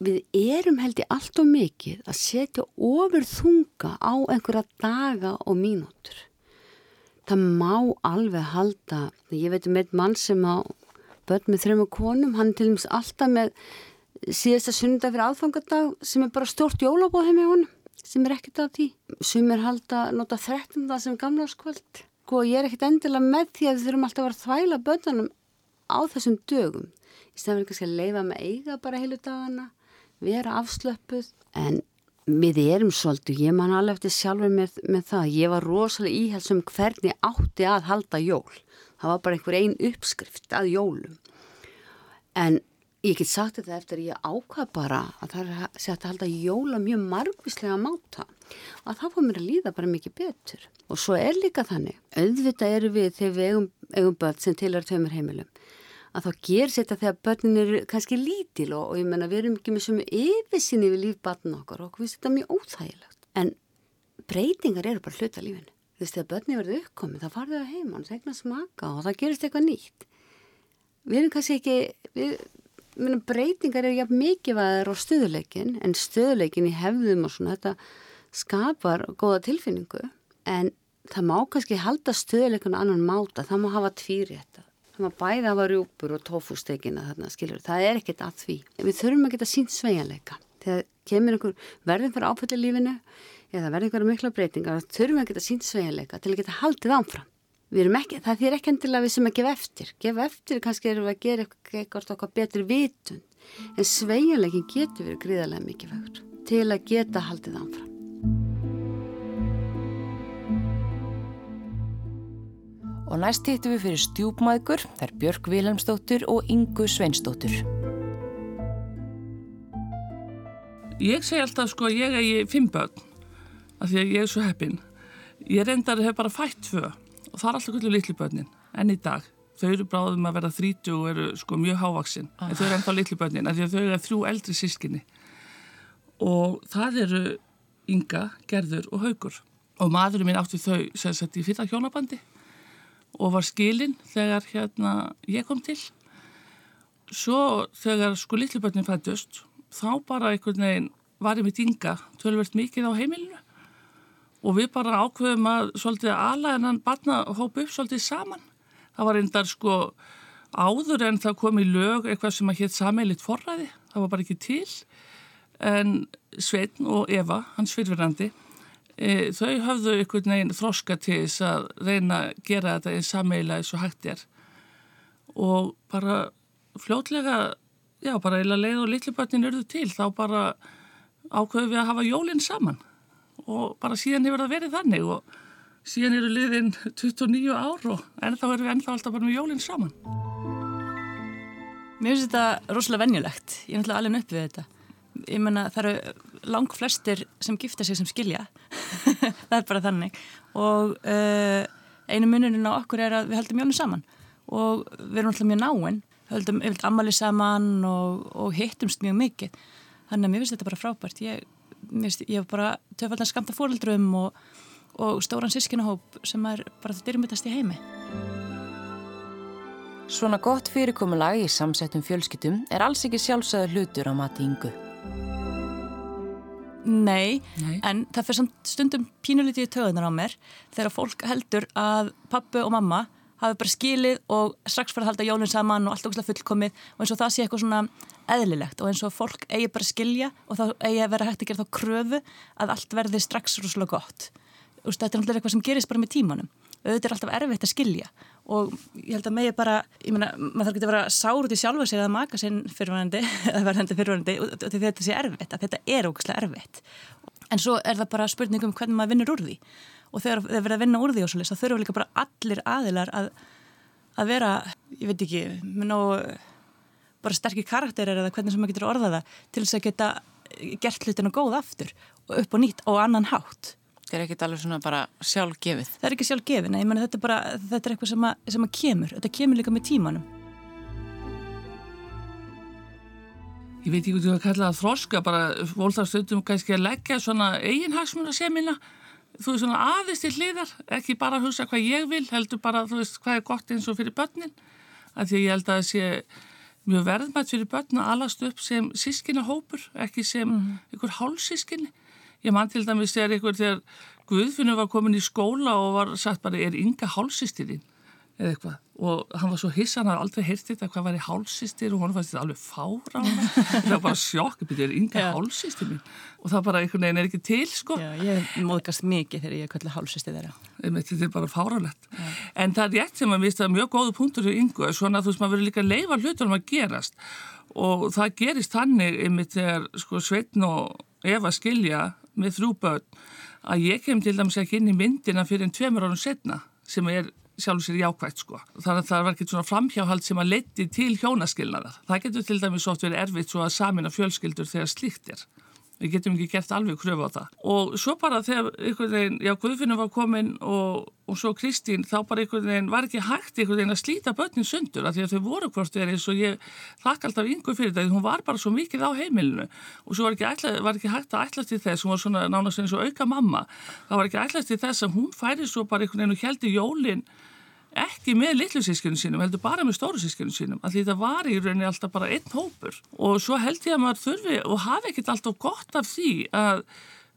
[SPEAKER 5] við erum held í allt og mikið að setja ofur þunga á einhverja daga og mínútur. Það má alveg halda, ég veit um einn mann sem á börn með þrejum og konum, hann til dæmis alltaf með síðasta sundag fyrir aðfangadag sem er bara stort jólabóð heim í honum, sem er ekkert af því sem er halda nota 13. sem gamlarskvöld og sko, ég er ekkert endilega með því að við þurfum alltaf að vera að þvæla börnunum á þessum dögum. Í stæðan fyrir kannski að leifa með eiga bara heilu dagana, vera afslöpuð en við erum svolítið, ég man alveg eftir sjálfur með, með það, ég var rosalega íhelsum hvernig átti að halda jól. Það var bara einhver einn uppskrift að jólum. En ég get sagt þetta eftir að ég ákvað bara að það er sett að halda jóla mjög margvíslega máta að það fór mér að líða bara mikið betur. Og svo er líka þannig auðvitað eru við þegar við eigum, eigum börn sem til er tömur heimilum að þá ger þetta þegar börnin eru kannski lítil og, og ég menna við erum ekki með sem yfirsinni við lífbarn okkar og við setjum mjög óþægilegt. En breytingar eru bara hluta lífinu. Þú veist, þegar börni verður uppkomið, þá farðu það heima og það egnar smaka og það gerist eitthvað nýtt. Við erum kannski ekki, við, minnum breytingar eru jafn mikið vaður á stöðuleikin, en stöðuleikin í hefðum og svona, þetta skapar góða tilfinningu, en það má kannski halda stöðuleikinu annan máta, það má hafa tvíri þetta. Það má bæða hafa rjúpur og tófústekina þarna, skilur, það er ekkert að því. Við þurfum að geta sínt sveianleika. Þegar kemur einhver verðin fyrir áfælli lífinu, eða verði einhverja mikla breytingar þurfum að geta sínt sveigleika til að geta haldið ánfram. Ekki, það þýr ekki endilega við sem að gefa eftir. Gefa eftir kannski erum við að gera eitthvað okkar betri vitund en sveigleikin getur verið gríðarlega mikið vegur til að geta haldið ánfram.
[SPEAKER 4] Og næst hittum við fyrir stjúpmæður, þær Björg Vilhelmsdóttur og Ingu Sveinsdóttur.
[SPEAKER 3] Ég segi alltaf sko, ég er í fimm börn af því að ég er svo heppin ég reyndar hef bara fætt tvö og það er alltaf kvöldu litlu börnin enn í dag. Þau eru bráðum að vera þrítu og eru sko mjög hávaksinn ah. en þau eru ennþá litlu börnin að þau eru þrjú eldri sískinni og það eru Inga, Gerður og Haugur og maðurinn minn átti þau sem sett í fyrra hjónabandi og var skilinn þegar hérna ég kom til. Svo þegar sko litlu börnin fættust þá bara einhvern veginn var ég mitt Inga tölvert mikið á heimilinu og við bara ákveðum að svolítið hann barna hópa upp svolítið saman. Það var endar sko áður en það kom í lög eitthvað sem að hétt sameilit forræði, það var bara ekki til. En Sveitn og Eva, hans fyrirverandi, e, þau hafðu einhvern veginn þroska til þess að reyna að gera þetta einn sameila eins og hægt er. Og bara fljótlega, já bara eila leið og litlubötnin eruðu til, þá bara ákveðum við að hafa jólinn saman og bara síðan hefur það verið þannig og síðan eru liðin 29 ár og ennþá erum við ennþá alltaf bara með jólinn saman.
[SPEAKER 2] Mér finnst þetta rosalega vennjulegt, ég er náttúrulega alveg upp við þetta. Ég menna það eru lang flestir sem gifta sig sem skilja. Það er bara þannig. Og uh, einu munurinn á okkur er að við höldum jólun saman. Og við erum alltaf mjög náinn höldum yfirlt ammali saman og, og hittumst mjög mikið. Þannig að mér finnst þetta bara frábært. Ég, finnst, ég hef bara töfaldar skamta fóröldrum og, og stóran sískinahóp sem er bara þetta dyrmyndast í heimi
[SPEAKER 4] Svona gott fyrirkomulag í samsettum fjölskyttum er alls ekki sjálfsögðu hlutur á mati yngu.
[SPEAKER 2] Nei,
[SPEAKER 3] Nei,
[SPEAKER 2] en það fyrir stundum pínulítið í töðunar á mér þegar fólk heldur að pappu og mamma hafi bara skilið og strax fyrir að halda jólinn saman og allt ógæslega fullkomið og eins og það sé eitthvað svona eðlilegt og eins og fólk eigi bara skilja og þá eigi að vera hægt að gera þá kröfu að allt verði strax rúslega gott. Úst, þetta er náttúrulega eitthvað sem gerist bara með tímanum. Auðvitað er alltaf erfitt að skilja og ég held að megi bara, ég meina, maður þarf ekki að vera sár út í sjálfa sig að maka sinn fyrirvænandi eða verðandi fyrirvænandi og þetta sé erfitt, að þetta er ógæslega erfitt. En svo er það bara spurningum hvernig maður vinnur úr því og þegar þið verða að vinna úr því og svolítið þá þurfum líka bara allir aðilar að, að vera, ég veit ekki, með ná bara sterkir karakterir eða hvernig sem maður getur orðaða til þess að geta gert hlutinu góð aftur og upp og nýtt og annan hátt.
[SPEAKER 4] Þetta er ekkit alveg svona bara sjálf gefið.
[SPEAKER 2] Það er ekki sjálf gefin, ég menna þetta er bara, þetta er eitthvað sem að, sem að kemur, þetta kemur líka með tímanum.
[SPEAKER 3] ég veit ekki hvað þú að kalla það þroska, bara volþarstundum kannski að leggja svona eiginhagsmuna semina, þú veist svona aðeins til hliðar, ekki bara að hugsa hvað ég vil, heldur bara þú veist hvað er gott eins og fyrir börnin, af því ég held að það sé mjög verðmætt fyrir börn að alast upp sem sískina hópur, ekki sem einhver hálfsískinni. Ég man til dæmis þegar einhver þegar Guðfinnur var komin í skóla og var sagt bara er ynga hálfsýstirinn eða eitthvað. Og hann var svo hissa, hann hafði aldrei heyrst þetta hvað var í hálfsýstir og hann fannst þetta alveg fára það var bara sjokk, þetta er ynga
[SPEAKER 2] Já.
[SPEAKER 3] hálfsýstir mín? Og það bara einhvern veginn er ekki til sko.
[SPEAKER 2] Já, ég móðgast mikið þegar ég kalli hálfsýsti þeirra.
[SPEAKER 3] Þetta er bara fáralegt en það er rétt sem að mista mjög góðu punktur í yngu, svona þú veist maður verður líka að leifa hlutunum að gerast. Og það gerist þannig einmitt þegar sko Sveitn og Eva skilja með þrjú börn að ég kem til dæmis ekki inn í myndina fyrir en tveimur árum setna sem er sjálf sér jákvægt sko. Þannig að það var ekkert svona framhjáhald sem að leiti til hjónaskilnaðar. Það getur til dæmis oft verið erfitt svo að samina fjölskyldur þegar slíkt er. Við getum ekki gert alveg kröfu á það. Og svo bara þegar einhvern veginn, já Guðfinnur var komin og, og svo Kristín, þá bara einhvern veginn var ekki hægt einhvern veginn að slíta börnin sundur af því að þau voru hvort þeir eins og ég þakka alltaf yngur fyrir það, hún var bara svo mikið á heimilinu og svo var ekki, ætla, var ekki hægt að ætlast til þess, hún var svona nánast eins og auka mamma, það var ekki ætlast til þess að hún færi svo bara einhvern veginn og heldi jólin ekki með litlu sískinu sínum, heldur bara með stóru sískinu sínum, af því það var í rauninni alltaf bara einn hópur. Og svo held ég að maður þurfi og hafi ekkert alltaf gott af því að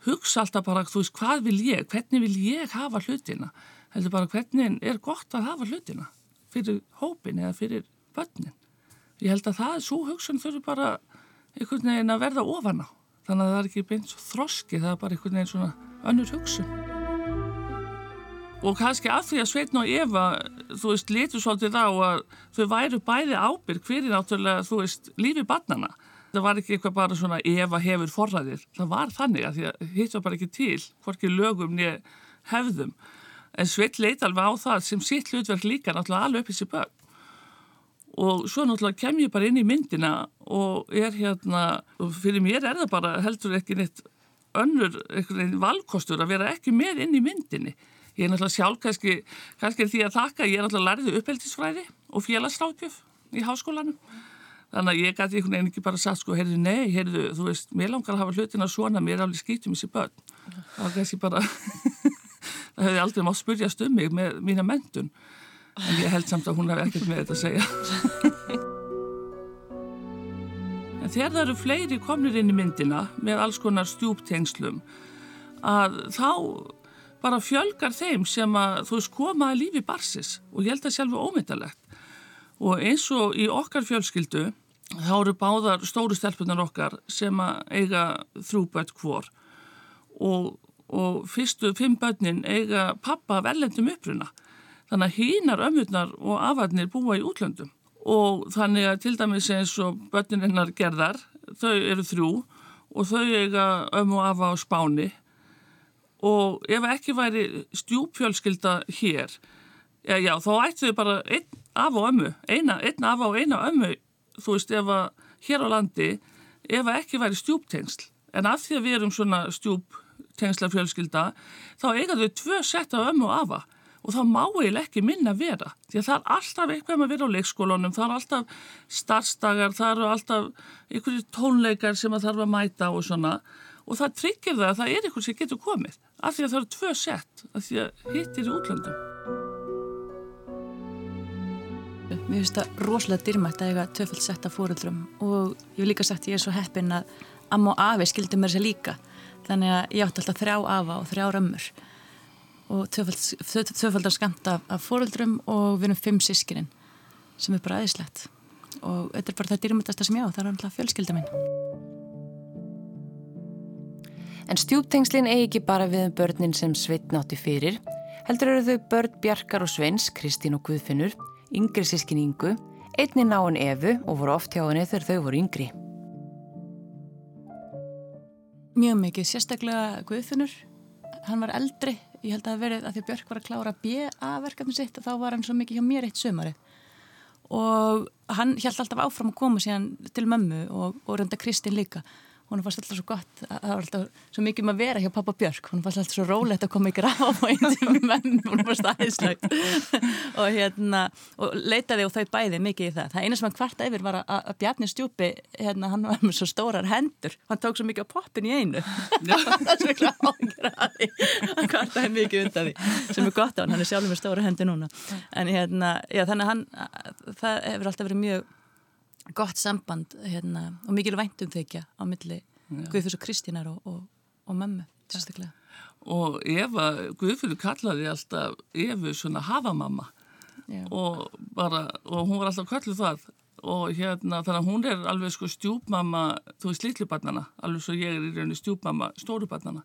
[SPEAKER 3] hugsa alltaf bara, þú veist, hvað vil ég, hvernig vil ég hafa hlutina, heldur bara hvernig er gott að hafa hlutina? Fyrir hópin eða fyrir börnin. Ég held að það er svo hugsun þurfi bara einhvern veginn að verða ofan á, þannig að það er ekki beint svo þroski, það er bara einhvern veginn svona önnur hugsun og kannski af því að Sveitn og Eva þú veist, litur svolítið á að þau væru bæði ábyrg fyrir náttúrulega, þú veist, lífi barnana það var ekki eitthvað bara svona Eva hefur forræðir, það var þannig að því að hitt var bara ekki til, hvorki lögum niður hefðum, en Sveit leit alveg á það sem sitt hlutverk líka náttúrulega alveg upp í sér börn. Og svo náttúrulega kem ég bara inn í myndina og er hérna og fyrir mér er það bara heldur ekki neitt önnur valkostur að vera ekki með inn í myndinni ég er náttúrulega sjálf kannski, kannski því að þakka ég er náttúrulega lærið uppeldisfræði og félagsrákjöf í háskólanum. Þannig að ég gæti einhvern veginn ekki bara sagt sko, heyrðu, nei, heyrðu, þú veist mér langar að hafa hlutina svona, mér er alveg skýtum í sér börn. Það var kannski bara það hefði aldrei mátt spurjast um mig með mína mentun en ég held samt að hún hefði ekkert með þetta að segja. En þegar það eru fleiri komnir inn í myndina með alls konar stjúptengslum að þá bara fjölgar þeim sem að þú veist koma að lífi barsis og ég held að sjálfu ómyndalegt og eins og í okkar fjölskyldu þá eru báðar stóru stelpunar okkar sem að eiga þrjú börn hvor. Og, og fyrstu fimm börnin eiga pappa af ellendum uppruna. Þannig að hínar ömmurnar og afarnir búa í útlöndum. Og þannig að til dæmis eins og börnin hennar gerðar þau eru þrjú og þau eiga ömmu afa á spáni og ef ekki væri stjúpfjölskylda hér já, já, þá ættu þau bara einn af og ömmu, eina, einn af og eina ömmu, þú veist, ef að hér á landi, ef að ekki væri stjúptengsl, En af því að við erum svona stjúp tengsla fjölskylda, þá eiga þau tvö sett af ömmu og afa. Og þá má eiginlega ekki minna vera. Því að það er alltaf eitthvað með að vera á leikskólunum, það er alltaf starfstagar, það eru alltaf einhverju tónleikar sem það þarf að mæta og svona. Og það tryggir það að það er eitthvað sem getur komið af því að það eru tvö sett, af því að hittir í útlöndum.
[SPEAKER 2] Mér finnst það rosalega dyrmætt að eiga töfald sett af fóruldrum og ég hef líka sagt ég er svo heppin að amma og afi skildi mér sér líka þannig að ég átti alltaf þrjá afa og þrjá römmur og töfaldar skamt af, af fóruldrum og við erum fimm sískininn sem er bara aðeinslegt og þetta er bara það dyrmættasta sem ég á, það er alltaf fjölskylda minn.
[SPEAKER 4] En stjúptengslinn eigi ekki bara við um börnin sem Sveit nátti fyrir, heldur eru þau börn Bjarkar og Sveins, Kristín og Guðfinnur, yngri sískin Ingu, einni náinn Evu og voru oft hjá henni þegar þau voru yngri.
[SPEAKER 2] Mjög mikið, sérstaklega Guðfinnur, hann var eldri, ég held að verið að því Björk var að klára B.A. verkefni sitt og þá var hann svo mikið hjá mér eitt sömari og hann held alltaf áfram að koma síðan til mömmu og, og reynda Kristín líka hún fannst alltaf svo gott, það var alltaf svo mikið um að vera hjá pappa Björk, hún fannst alltaf svo rólegt að koma í graf með menn hún fannst aðeinslegt og hérna, og leitaði og þau bæði mikið í það, það eina sem hann kvarta yfir var að, að Bjarni stjúpi, hérna hann var með svo stórar hendur, hann tók svo mikið á poppin í einu. Það er svo að því hann kvartaði mikið undan því, sem er gott á hann, hann er sjálfur með stóra hendur núna. En hérna, já þannig hann það hefur alltaf verið mjög gott samband hérna, og mikil væntum þykja á milli Guðfjörns og Kristínar og, og, og mömmu sérstaklega.
[SPEAKER 3] Og Eva, Guðfjörn kallaði alltaf Efu svona hafamamma. Og, bara, og hún var alltaf kalluð það. Og hérna þannig að hún er alveg sko stjúpmamma, þú veist litlubarnana, alveg svo ég er í rauninni stjúpmamma stórubarnana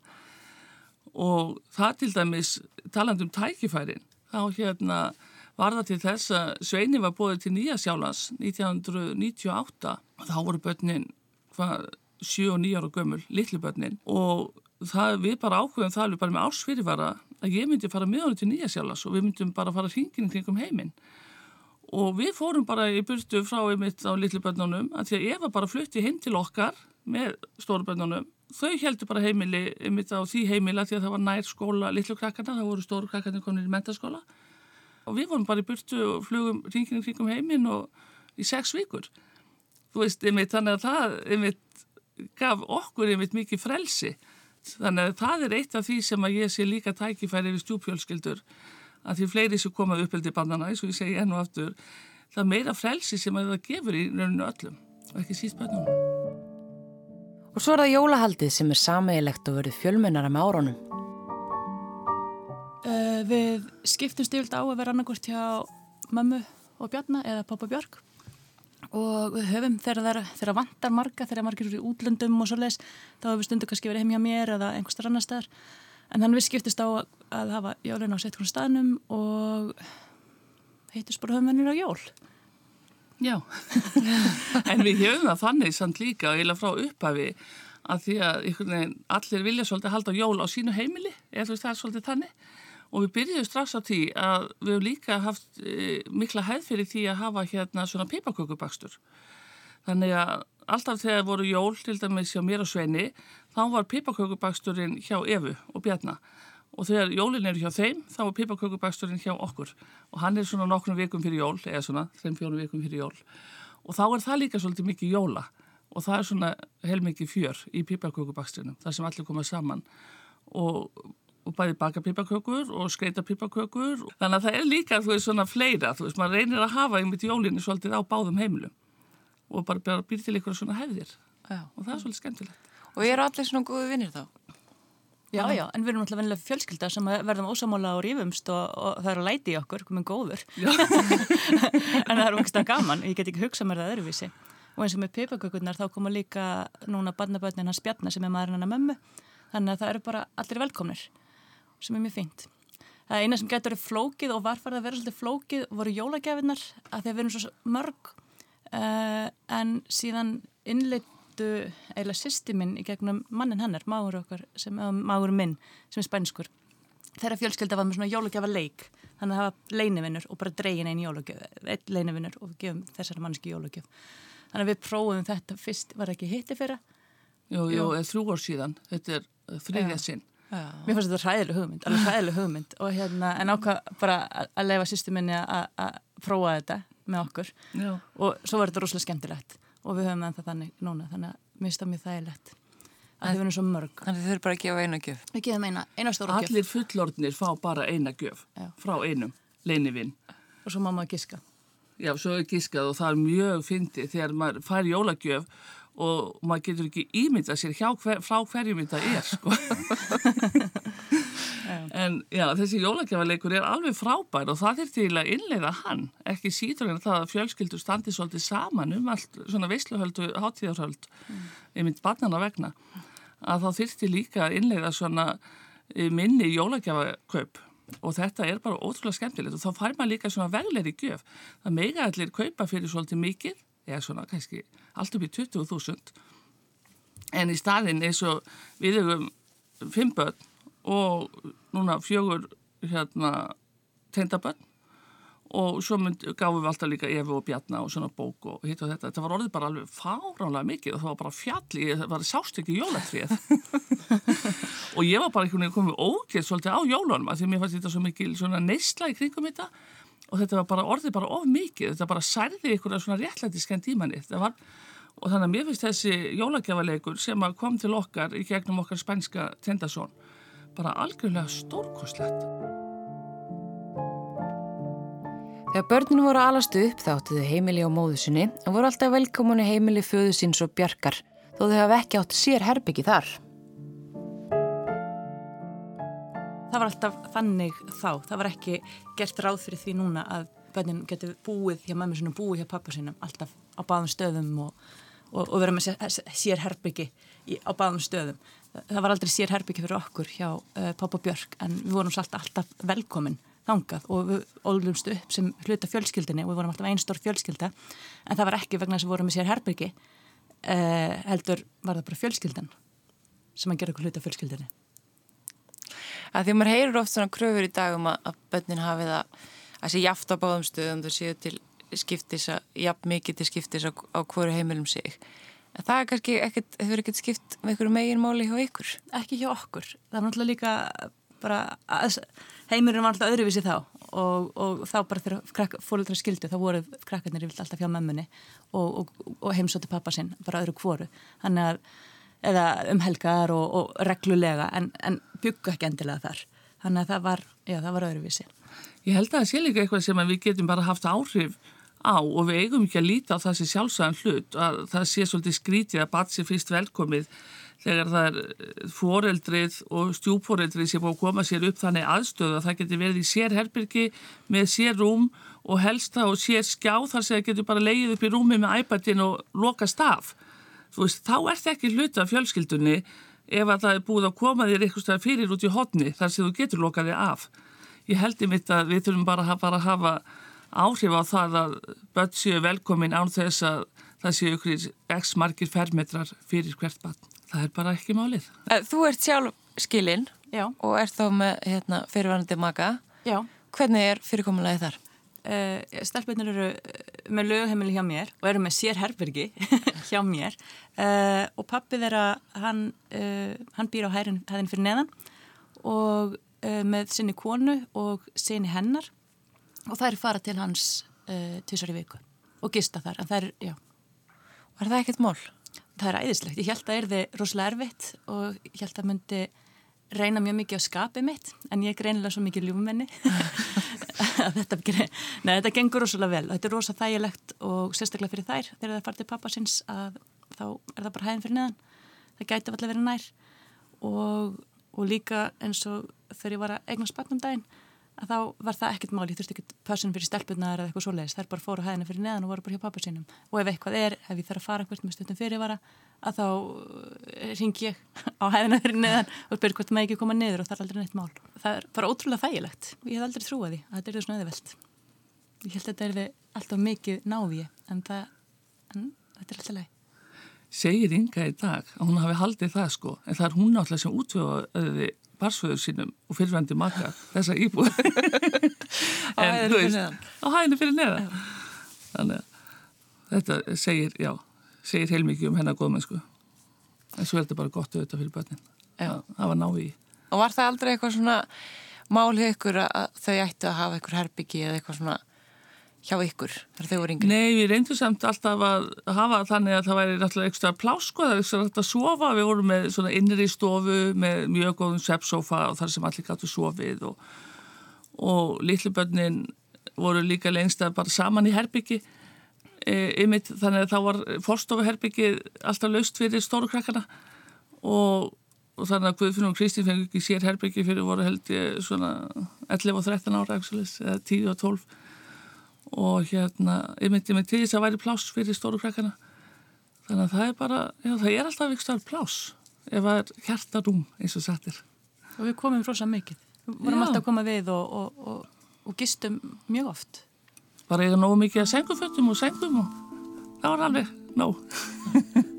[SPEAKER 3] og það til dæmis talandum tækifærin, þá hérna var það til þess að Sveini var bóðið til Nýja sjálfans 1998 og þá voru börnin hvað, 7 og 9 ára gömul, litli börnin. Og það, við bara ákveðum það við bara með ásfyrirvara að ég myndi fara með honum til Nýja sjálfans og við myndum bara fara hringin kringum heiminn. Og við fórum bara í burtu frá einmitt á litli börnunum að því að Eva bara flutti heim til okkar með stóru börnunum. Þau heldur bara heimili einmitt á því heimila því að það var nær skóla litlu krakkarna, það voru stóru krakkarnir komin í mentaskóla og við vorum bara í burtu og flugum ringinu kringum heiminn og í sex vikur. Þú veist, einmitt, þannig að það einmitt gaf okkur einmitt mikið frelsi. Þannig að það er eitt af því sem að ég sé líka tækifæri við stjúpjölskyldur að því fleiri sem komað uppeldi bandana eins og ég segi enn og aftur það er meira frelsi sem að það gefur í rauninu öllum og ekki síst bannum
[SPEAKER 4] Og svo er það jólahaldið sem er sameigilegt og verið fjölmennara með árunum
[SPEAKER 2] Uh, við skiptum stílt á að vera annarkort hjá mammu og Bjarnar eða pappa Björg og við höfum þegar það vantar marga, þegar margir eru í útlöndum og svo les, þá hefur stundu kannski verið heim hjá mér eða einhverstar annar staðar. En þannig við skiptist á að hafa jólun á hún staðnum og heitist bara höfumennir á jól.
[SPEAKER 3] Já, en við höfum það þannig samt líka og eiginlega frá upphafi að því að allir vilja svolítið halda jól á sínu heimili eða þú veist það er svolítið þannig og við byrjuðum strax á því að við hefum líka haft e, mikla hæð fyrir því að hafa hérna svona pipakökubakstur þannig að alltaf þegar voru jól til dæmis hjá mér og Sveini þá var pipakökubaksturinn hjá Evu og Bjarnar og þegar jólin eru hjá þeim þá var pipakökubaksturinn hjá okkur. Og hann er svona nokkrum vikum fyrir jól eða svona þreim fjónum vikum fyrir jól. Og þá er það líka svolítið mikið jóla. Og það er svona heilmikið fjör í pipakökubaksturinn þar sem allir koma saman. Og og bæði baka pipakökur og skreita pipakökur þannig að það er líka þú veist svona fleira þú veist maður reynir að hafa einmitt jólinni svolítið á báðum heimilum og bara, bara býr til ykkur svona hefðir. Já. og það er svolítið skemmtilegt.
[SPEAKER 4] Og ég er allir svona góði vinnir þá?
[SPEAKER 2] Já, já, en við erum alltaf vennilega fjölskylda sem verðum ósamála og rífumst og, og það er að læti í okkur, komin góður. En það er okkur gaman, ég get ekki hugsað mér það öðruvísi. Og eins og með pipakökurnar þá koma líka núna barnabötnin hans Bjarnar sem er maðurinn hann að mömmu. Þannig að það eru bara allir velkomnir sem er mjög fínt. Það eina sem getur verið flókið og varfarið að vera svolítið flókið voru jólagjafinnar að þeir verðum svo mörg uh, en síðan innleitu eiginlega sýstiminn í gegnum mannin hennar, mágur okkar, sem, mágur minn sem er spænskur. Þeirra fjölskylda var með svona jólagjafa leik þannig að það var leinivinnur og bara dregin einn jólagjöf, einn leinivinnur og við gefum þessari manneski jólagjöf. Þannig að við prófum þetta fyrst, var ekki hitti fyrra
[SPEAKER 3] Jú, jú, þrjú ár síðan. Þetta er uh, þriðja sinn.
[SPEAKER 2] Mér fannst þetta ræðileg hugmynd, alveg ræðileg hugmynd og hérna, en ákvað bara að- leifa sýstu minni að- að prófa þetta með okkur
[SPEAKER 3] Já.
[SPEAKER 2] og svo var þetta rosalega skemmtilegt og við höfum það þannig núna, þannig að mér finnst það mjög þægilegt að þið verðum svo mörg.
[SPEAKER 4] Þannig þau þurfum bara að gefa einu gjöf.
[SPEAKER 2] Við gefum eina, eina stóra gjöf
[SPEAKER 3] Allir fullorðnir fá bara eina gjöf
[SPEAKER 2] Já.
[SPEAKER 3] frá einum leinivinn.
[SPEAKER 2] og svo má maður giska.
[SPEAKER 3] Já, svo er gískað og það er mjög fyndið þegar maður fær jólagjöf og maður getur ekki ímyndað sér hver, frá hverjum þetta er, sko. en já, þessi jólagjöfaleikur er alveg frábær og það er til að innleiða hann, ekki síður en það að fjölskyldur standi svolítið saman um allt svona veisluhöldu, hátíðarhöld, mm. einmitt barnana vegna, að þá þyrfti líka að innleiða svona eh, minni jólagjafakaup og þetta er bara ótrúlega skemmtilegt og þá fær maður líka svona vegleiri gjöf. Það mega allir kaupa fyrir svolítið mikið, eða svona kannski allt upp í 20.000 en í staðin eins og við hefum fimm börn og núna fjögur hérna tengdabörn og svo gáfum við alltaf líka Efi og Bjarna og svona bók og hitt og þetta. Þetta var orðið bara alveg fáránlega mikið og það var bara fjalli, það var sást ekki jólatrið. og ég var bara einhvern veginn komið ógeð svolítið á jólunum að því mér fannst þetta svo mikil neysla í kringum þetta og þetta var bara orðið bara of mikið. Þetta bara særði ykkur svona réttlæti skend tímanni. Var, og þannig að mér finnst þessi jólagjafalegur sem að kom til okkar í gegnum okkar spænska tendasón bara algjörlega stórkoslegt.
[SPEAKER 4] Þegar börninu voru að alastu upp þá áttu þau heimili á móðu sinni og voru alltaf velkominu heimili föðu síns og bjarkar þó þau hafa ekki átt sér herbyggi þar.
[SPEAKER 2] Það var alltaf þannig þá, það var ekki gert ráð fyrir því núna að bönnin getur búið hjá mömmu sinum, búið hjá pappa sinum, alltaf á báðum stöðum og, og, og vera með sér, herbyggi á báðum stöðum. Það var aldrei sér herbyggi fyrir okkur hjá uh, pappa Björk en við vorum svolítið alltaf velkomin þangað og við ólumst upp sem hluta fjölskyldinni og við vorum alltaf einn stór fjölskylda en það var ekki vegna að við vorum með sér herbyggi uh, heldur var það bara fjölskyldan sem að gera okkur hluta fjölskyldinni.
[SPEAKER 4] Að því að maður heyrir oft svona kröfur í dag um að, börnin hafi það að sé jaft á báðum stöðum þau séu til skiptis að, jafn mikið til skiptis á, á hverju heimilum sig. En það er kannski ekkert, þau verður ekkert skipt með einhverju megin máli hjá ykkur.
[SPEAKER 2] ekki hjá okkur. Það var náttúrulega líka bara, að, heimurinn var alltaf öðruvísi þá og, og þá bara þegar fólkdra skildu þá voru krakkarnir alltaf hjá mömmunni og, og, og heimsóti pappa sinn bara öðru kvoru. Þannig að eða um helgar og, og reglulega en, en byggu ekki endilega þar. Þannig að það var, já, það var öðruvísi.
[SPEAKER 3] Ég held að það sé líka eitthvað sem við getum bara haft áhrif á og við eigum ekki að líta á það sem sjálfsæðan hlut að það sé svolítið skrítið að bat sér fyrst velkomið þegar það er eh, foreldrið og stjúforeldrið sem búið að koma sér upp þannig aðstöðu að það getur verið í sér herbyrgi með sér rúm og helsta og sér skjá þar sem það getur bara leið upp í rúmi með iPadin og loka staf. Þú veist, þá er þetta ekki hluta af fjölskyldunni ef að það er búið að koma þér eitthvað fyrir út í hotni þar sem þú getur lokað þig af. Ég held í mitt að við þurfum bara að, bara að hafa áhrif á það að börn séu velkomin án þess að það séu ykkur x margir fermetrar fyrir hvert barn. Það er bara ekki málið.
[SPEAKER 4] Eh, Þú ert sjálf skilinn
[SPEAKER 2] Já,
[SPEAKER 4] og ert þá með hérna, fyrirvarandi maka.
[SPEAKER 2] já.
[SPEAKER 4] Hvernig er fyrirkomulagi þar?
[SPEAKER 2] Uh, Stelpunir eru eh, með lögheimili hjá mér og eru með sér herbyrgi hjá mér. Uh, og pappi þeirra hann, hann býr á hæðin, fyrir neðan og með sinni konu og sinni hennar. Og það er fara til hans tvisar í viku og gista þar. En það er, já,
[SPEAKER 4] Var það ekkert mál?
[SPEAKER 2] það er æðislegt. Ég held að það er þið rosalega erfitt og ég held að myndi reyna mjög mikið á skapið mitt en ég er greinilega svo mikið ljúmenni þetta, nei, þetta gengur rosalega vel. Þetta er rosalega þægilegt og sérstaklega fyrir þær. Þegar það fara til pappa síns að þá er það bara hæðin fyrir neðan. Það gæti alltaf verið nær. Og, og líka eins og þegar ég var að eigna spatnum daginn að þá var það ekkert mál, ég þurfti ekkert passun fyrir stelpunar eða eitthvað svoleiðis, þær bara fóru hæðina fyrir neðan og voru bara hjá pappa sínum. Og ef eitthvað er, ef ég þarf að fara eitthvað með stundum fyrirvara að þá ringi ég á hæðina fyrir neðan og spyr hvort maður ekki koma niður og það er aldrei neitt mál. Það er bara ótrúlega þægilegt. Og ég hef aldrei trúið því. Að þetta er því svona eðivelt ég held að þetta er því alltaf mikið návíi en, en þetta er
[SPEAKER 3] Segir Inga í dag að hún hafi haldið það sko, en það er hún náttúrulega sem útvöðaði barsföður sínum og fyrirvændi maka þessa íbúð.
[SPEAKER 4] Á
[SPEAKER 3] þú
[SPEAKER 4] fyrir neðan.
[SPEAKER 3] Á hæðinu fyrir neðan. Þannig að þetta segir, já, segir heilmikið um hennar góðmennsku. en svo er þetta bara gott auðvitað fyrir börnin
[SPEAKER 4] Já.
[SPEAKER 3] það, var náði í
[SPEAKER 4] Og var það aldrei eitthvað svona málið ykkur að þau ættu að hafa eitthvað herbyggi eða eitthvað svona hjá ykkur þegar þau voru yngri?
[SPEAKER 3] Nei, við reyndum samt alltaf að hafa þannig að það væri náttúrulega ekstra plásko, það er ekstra hægt að sofa, við vorum með svona innri stofu með mjög góðum sveppsofa og þar sem allir gáttu sofið og, og litlubönnin voru líka lengst að bara saman í herbyggi e, ymitt, þannig að þá var fórstofuherbyggi alltaf laust fyrir stóru krakkana og, og þannig að Guðfinnur og Kristín fengur ekki sér herbyggi fyrir voru held ég svona 11 og 13 ára eða 10 og 12 og hérna, ég myndi mig til þess að væri pláss fyrir stóru krakkana þannig að það er bara, já það er alltaf ekki starf pláss ef það er hjartarúm eins og sattir
[SPEAKER 2] Og við komum rosa mikið. Við vorum
[SPEAKER 3] Já.
[SPEAKER 2] alltaf að koma við og, og, og, og gistum mjög oft.
[SPEAKER 3] bara eiga nógu mikið að sengufötum og sengum og það var alveg nóg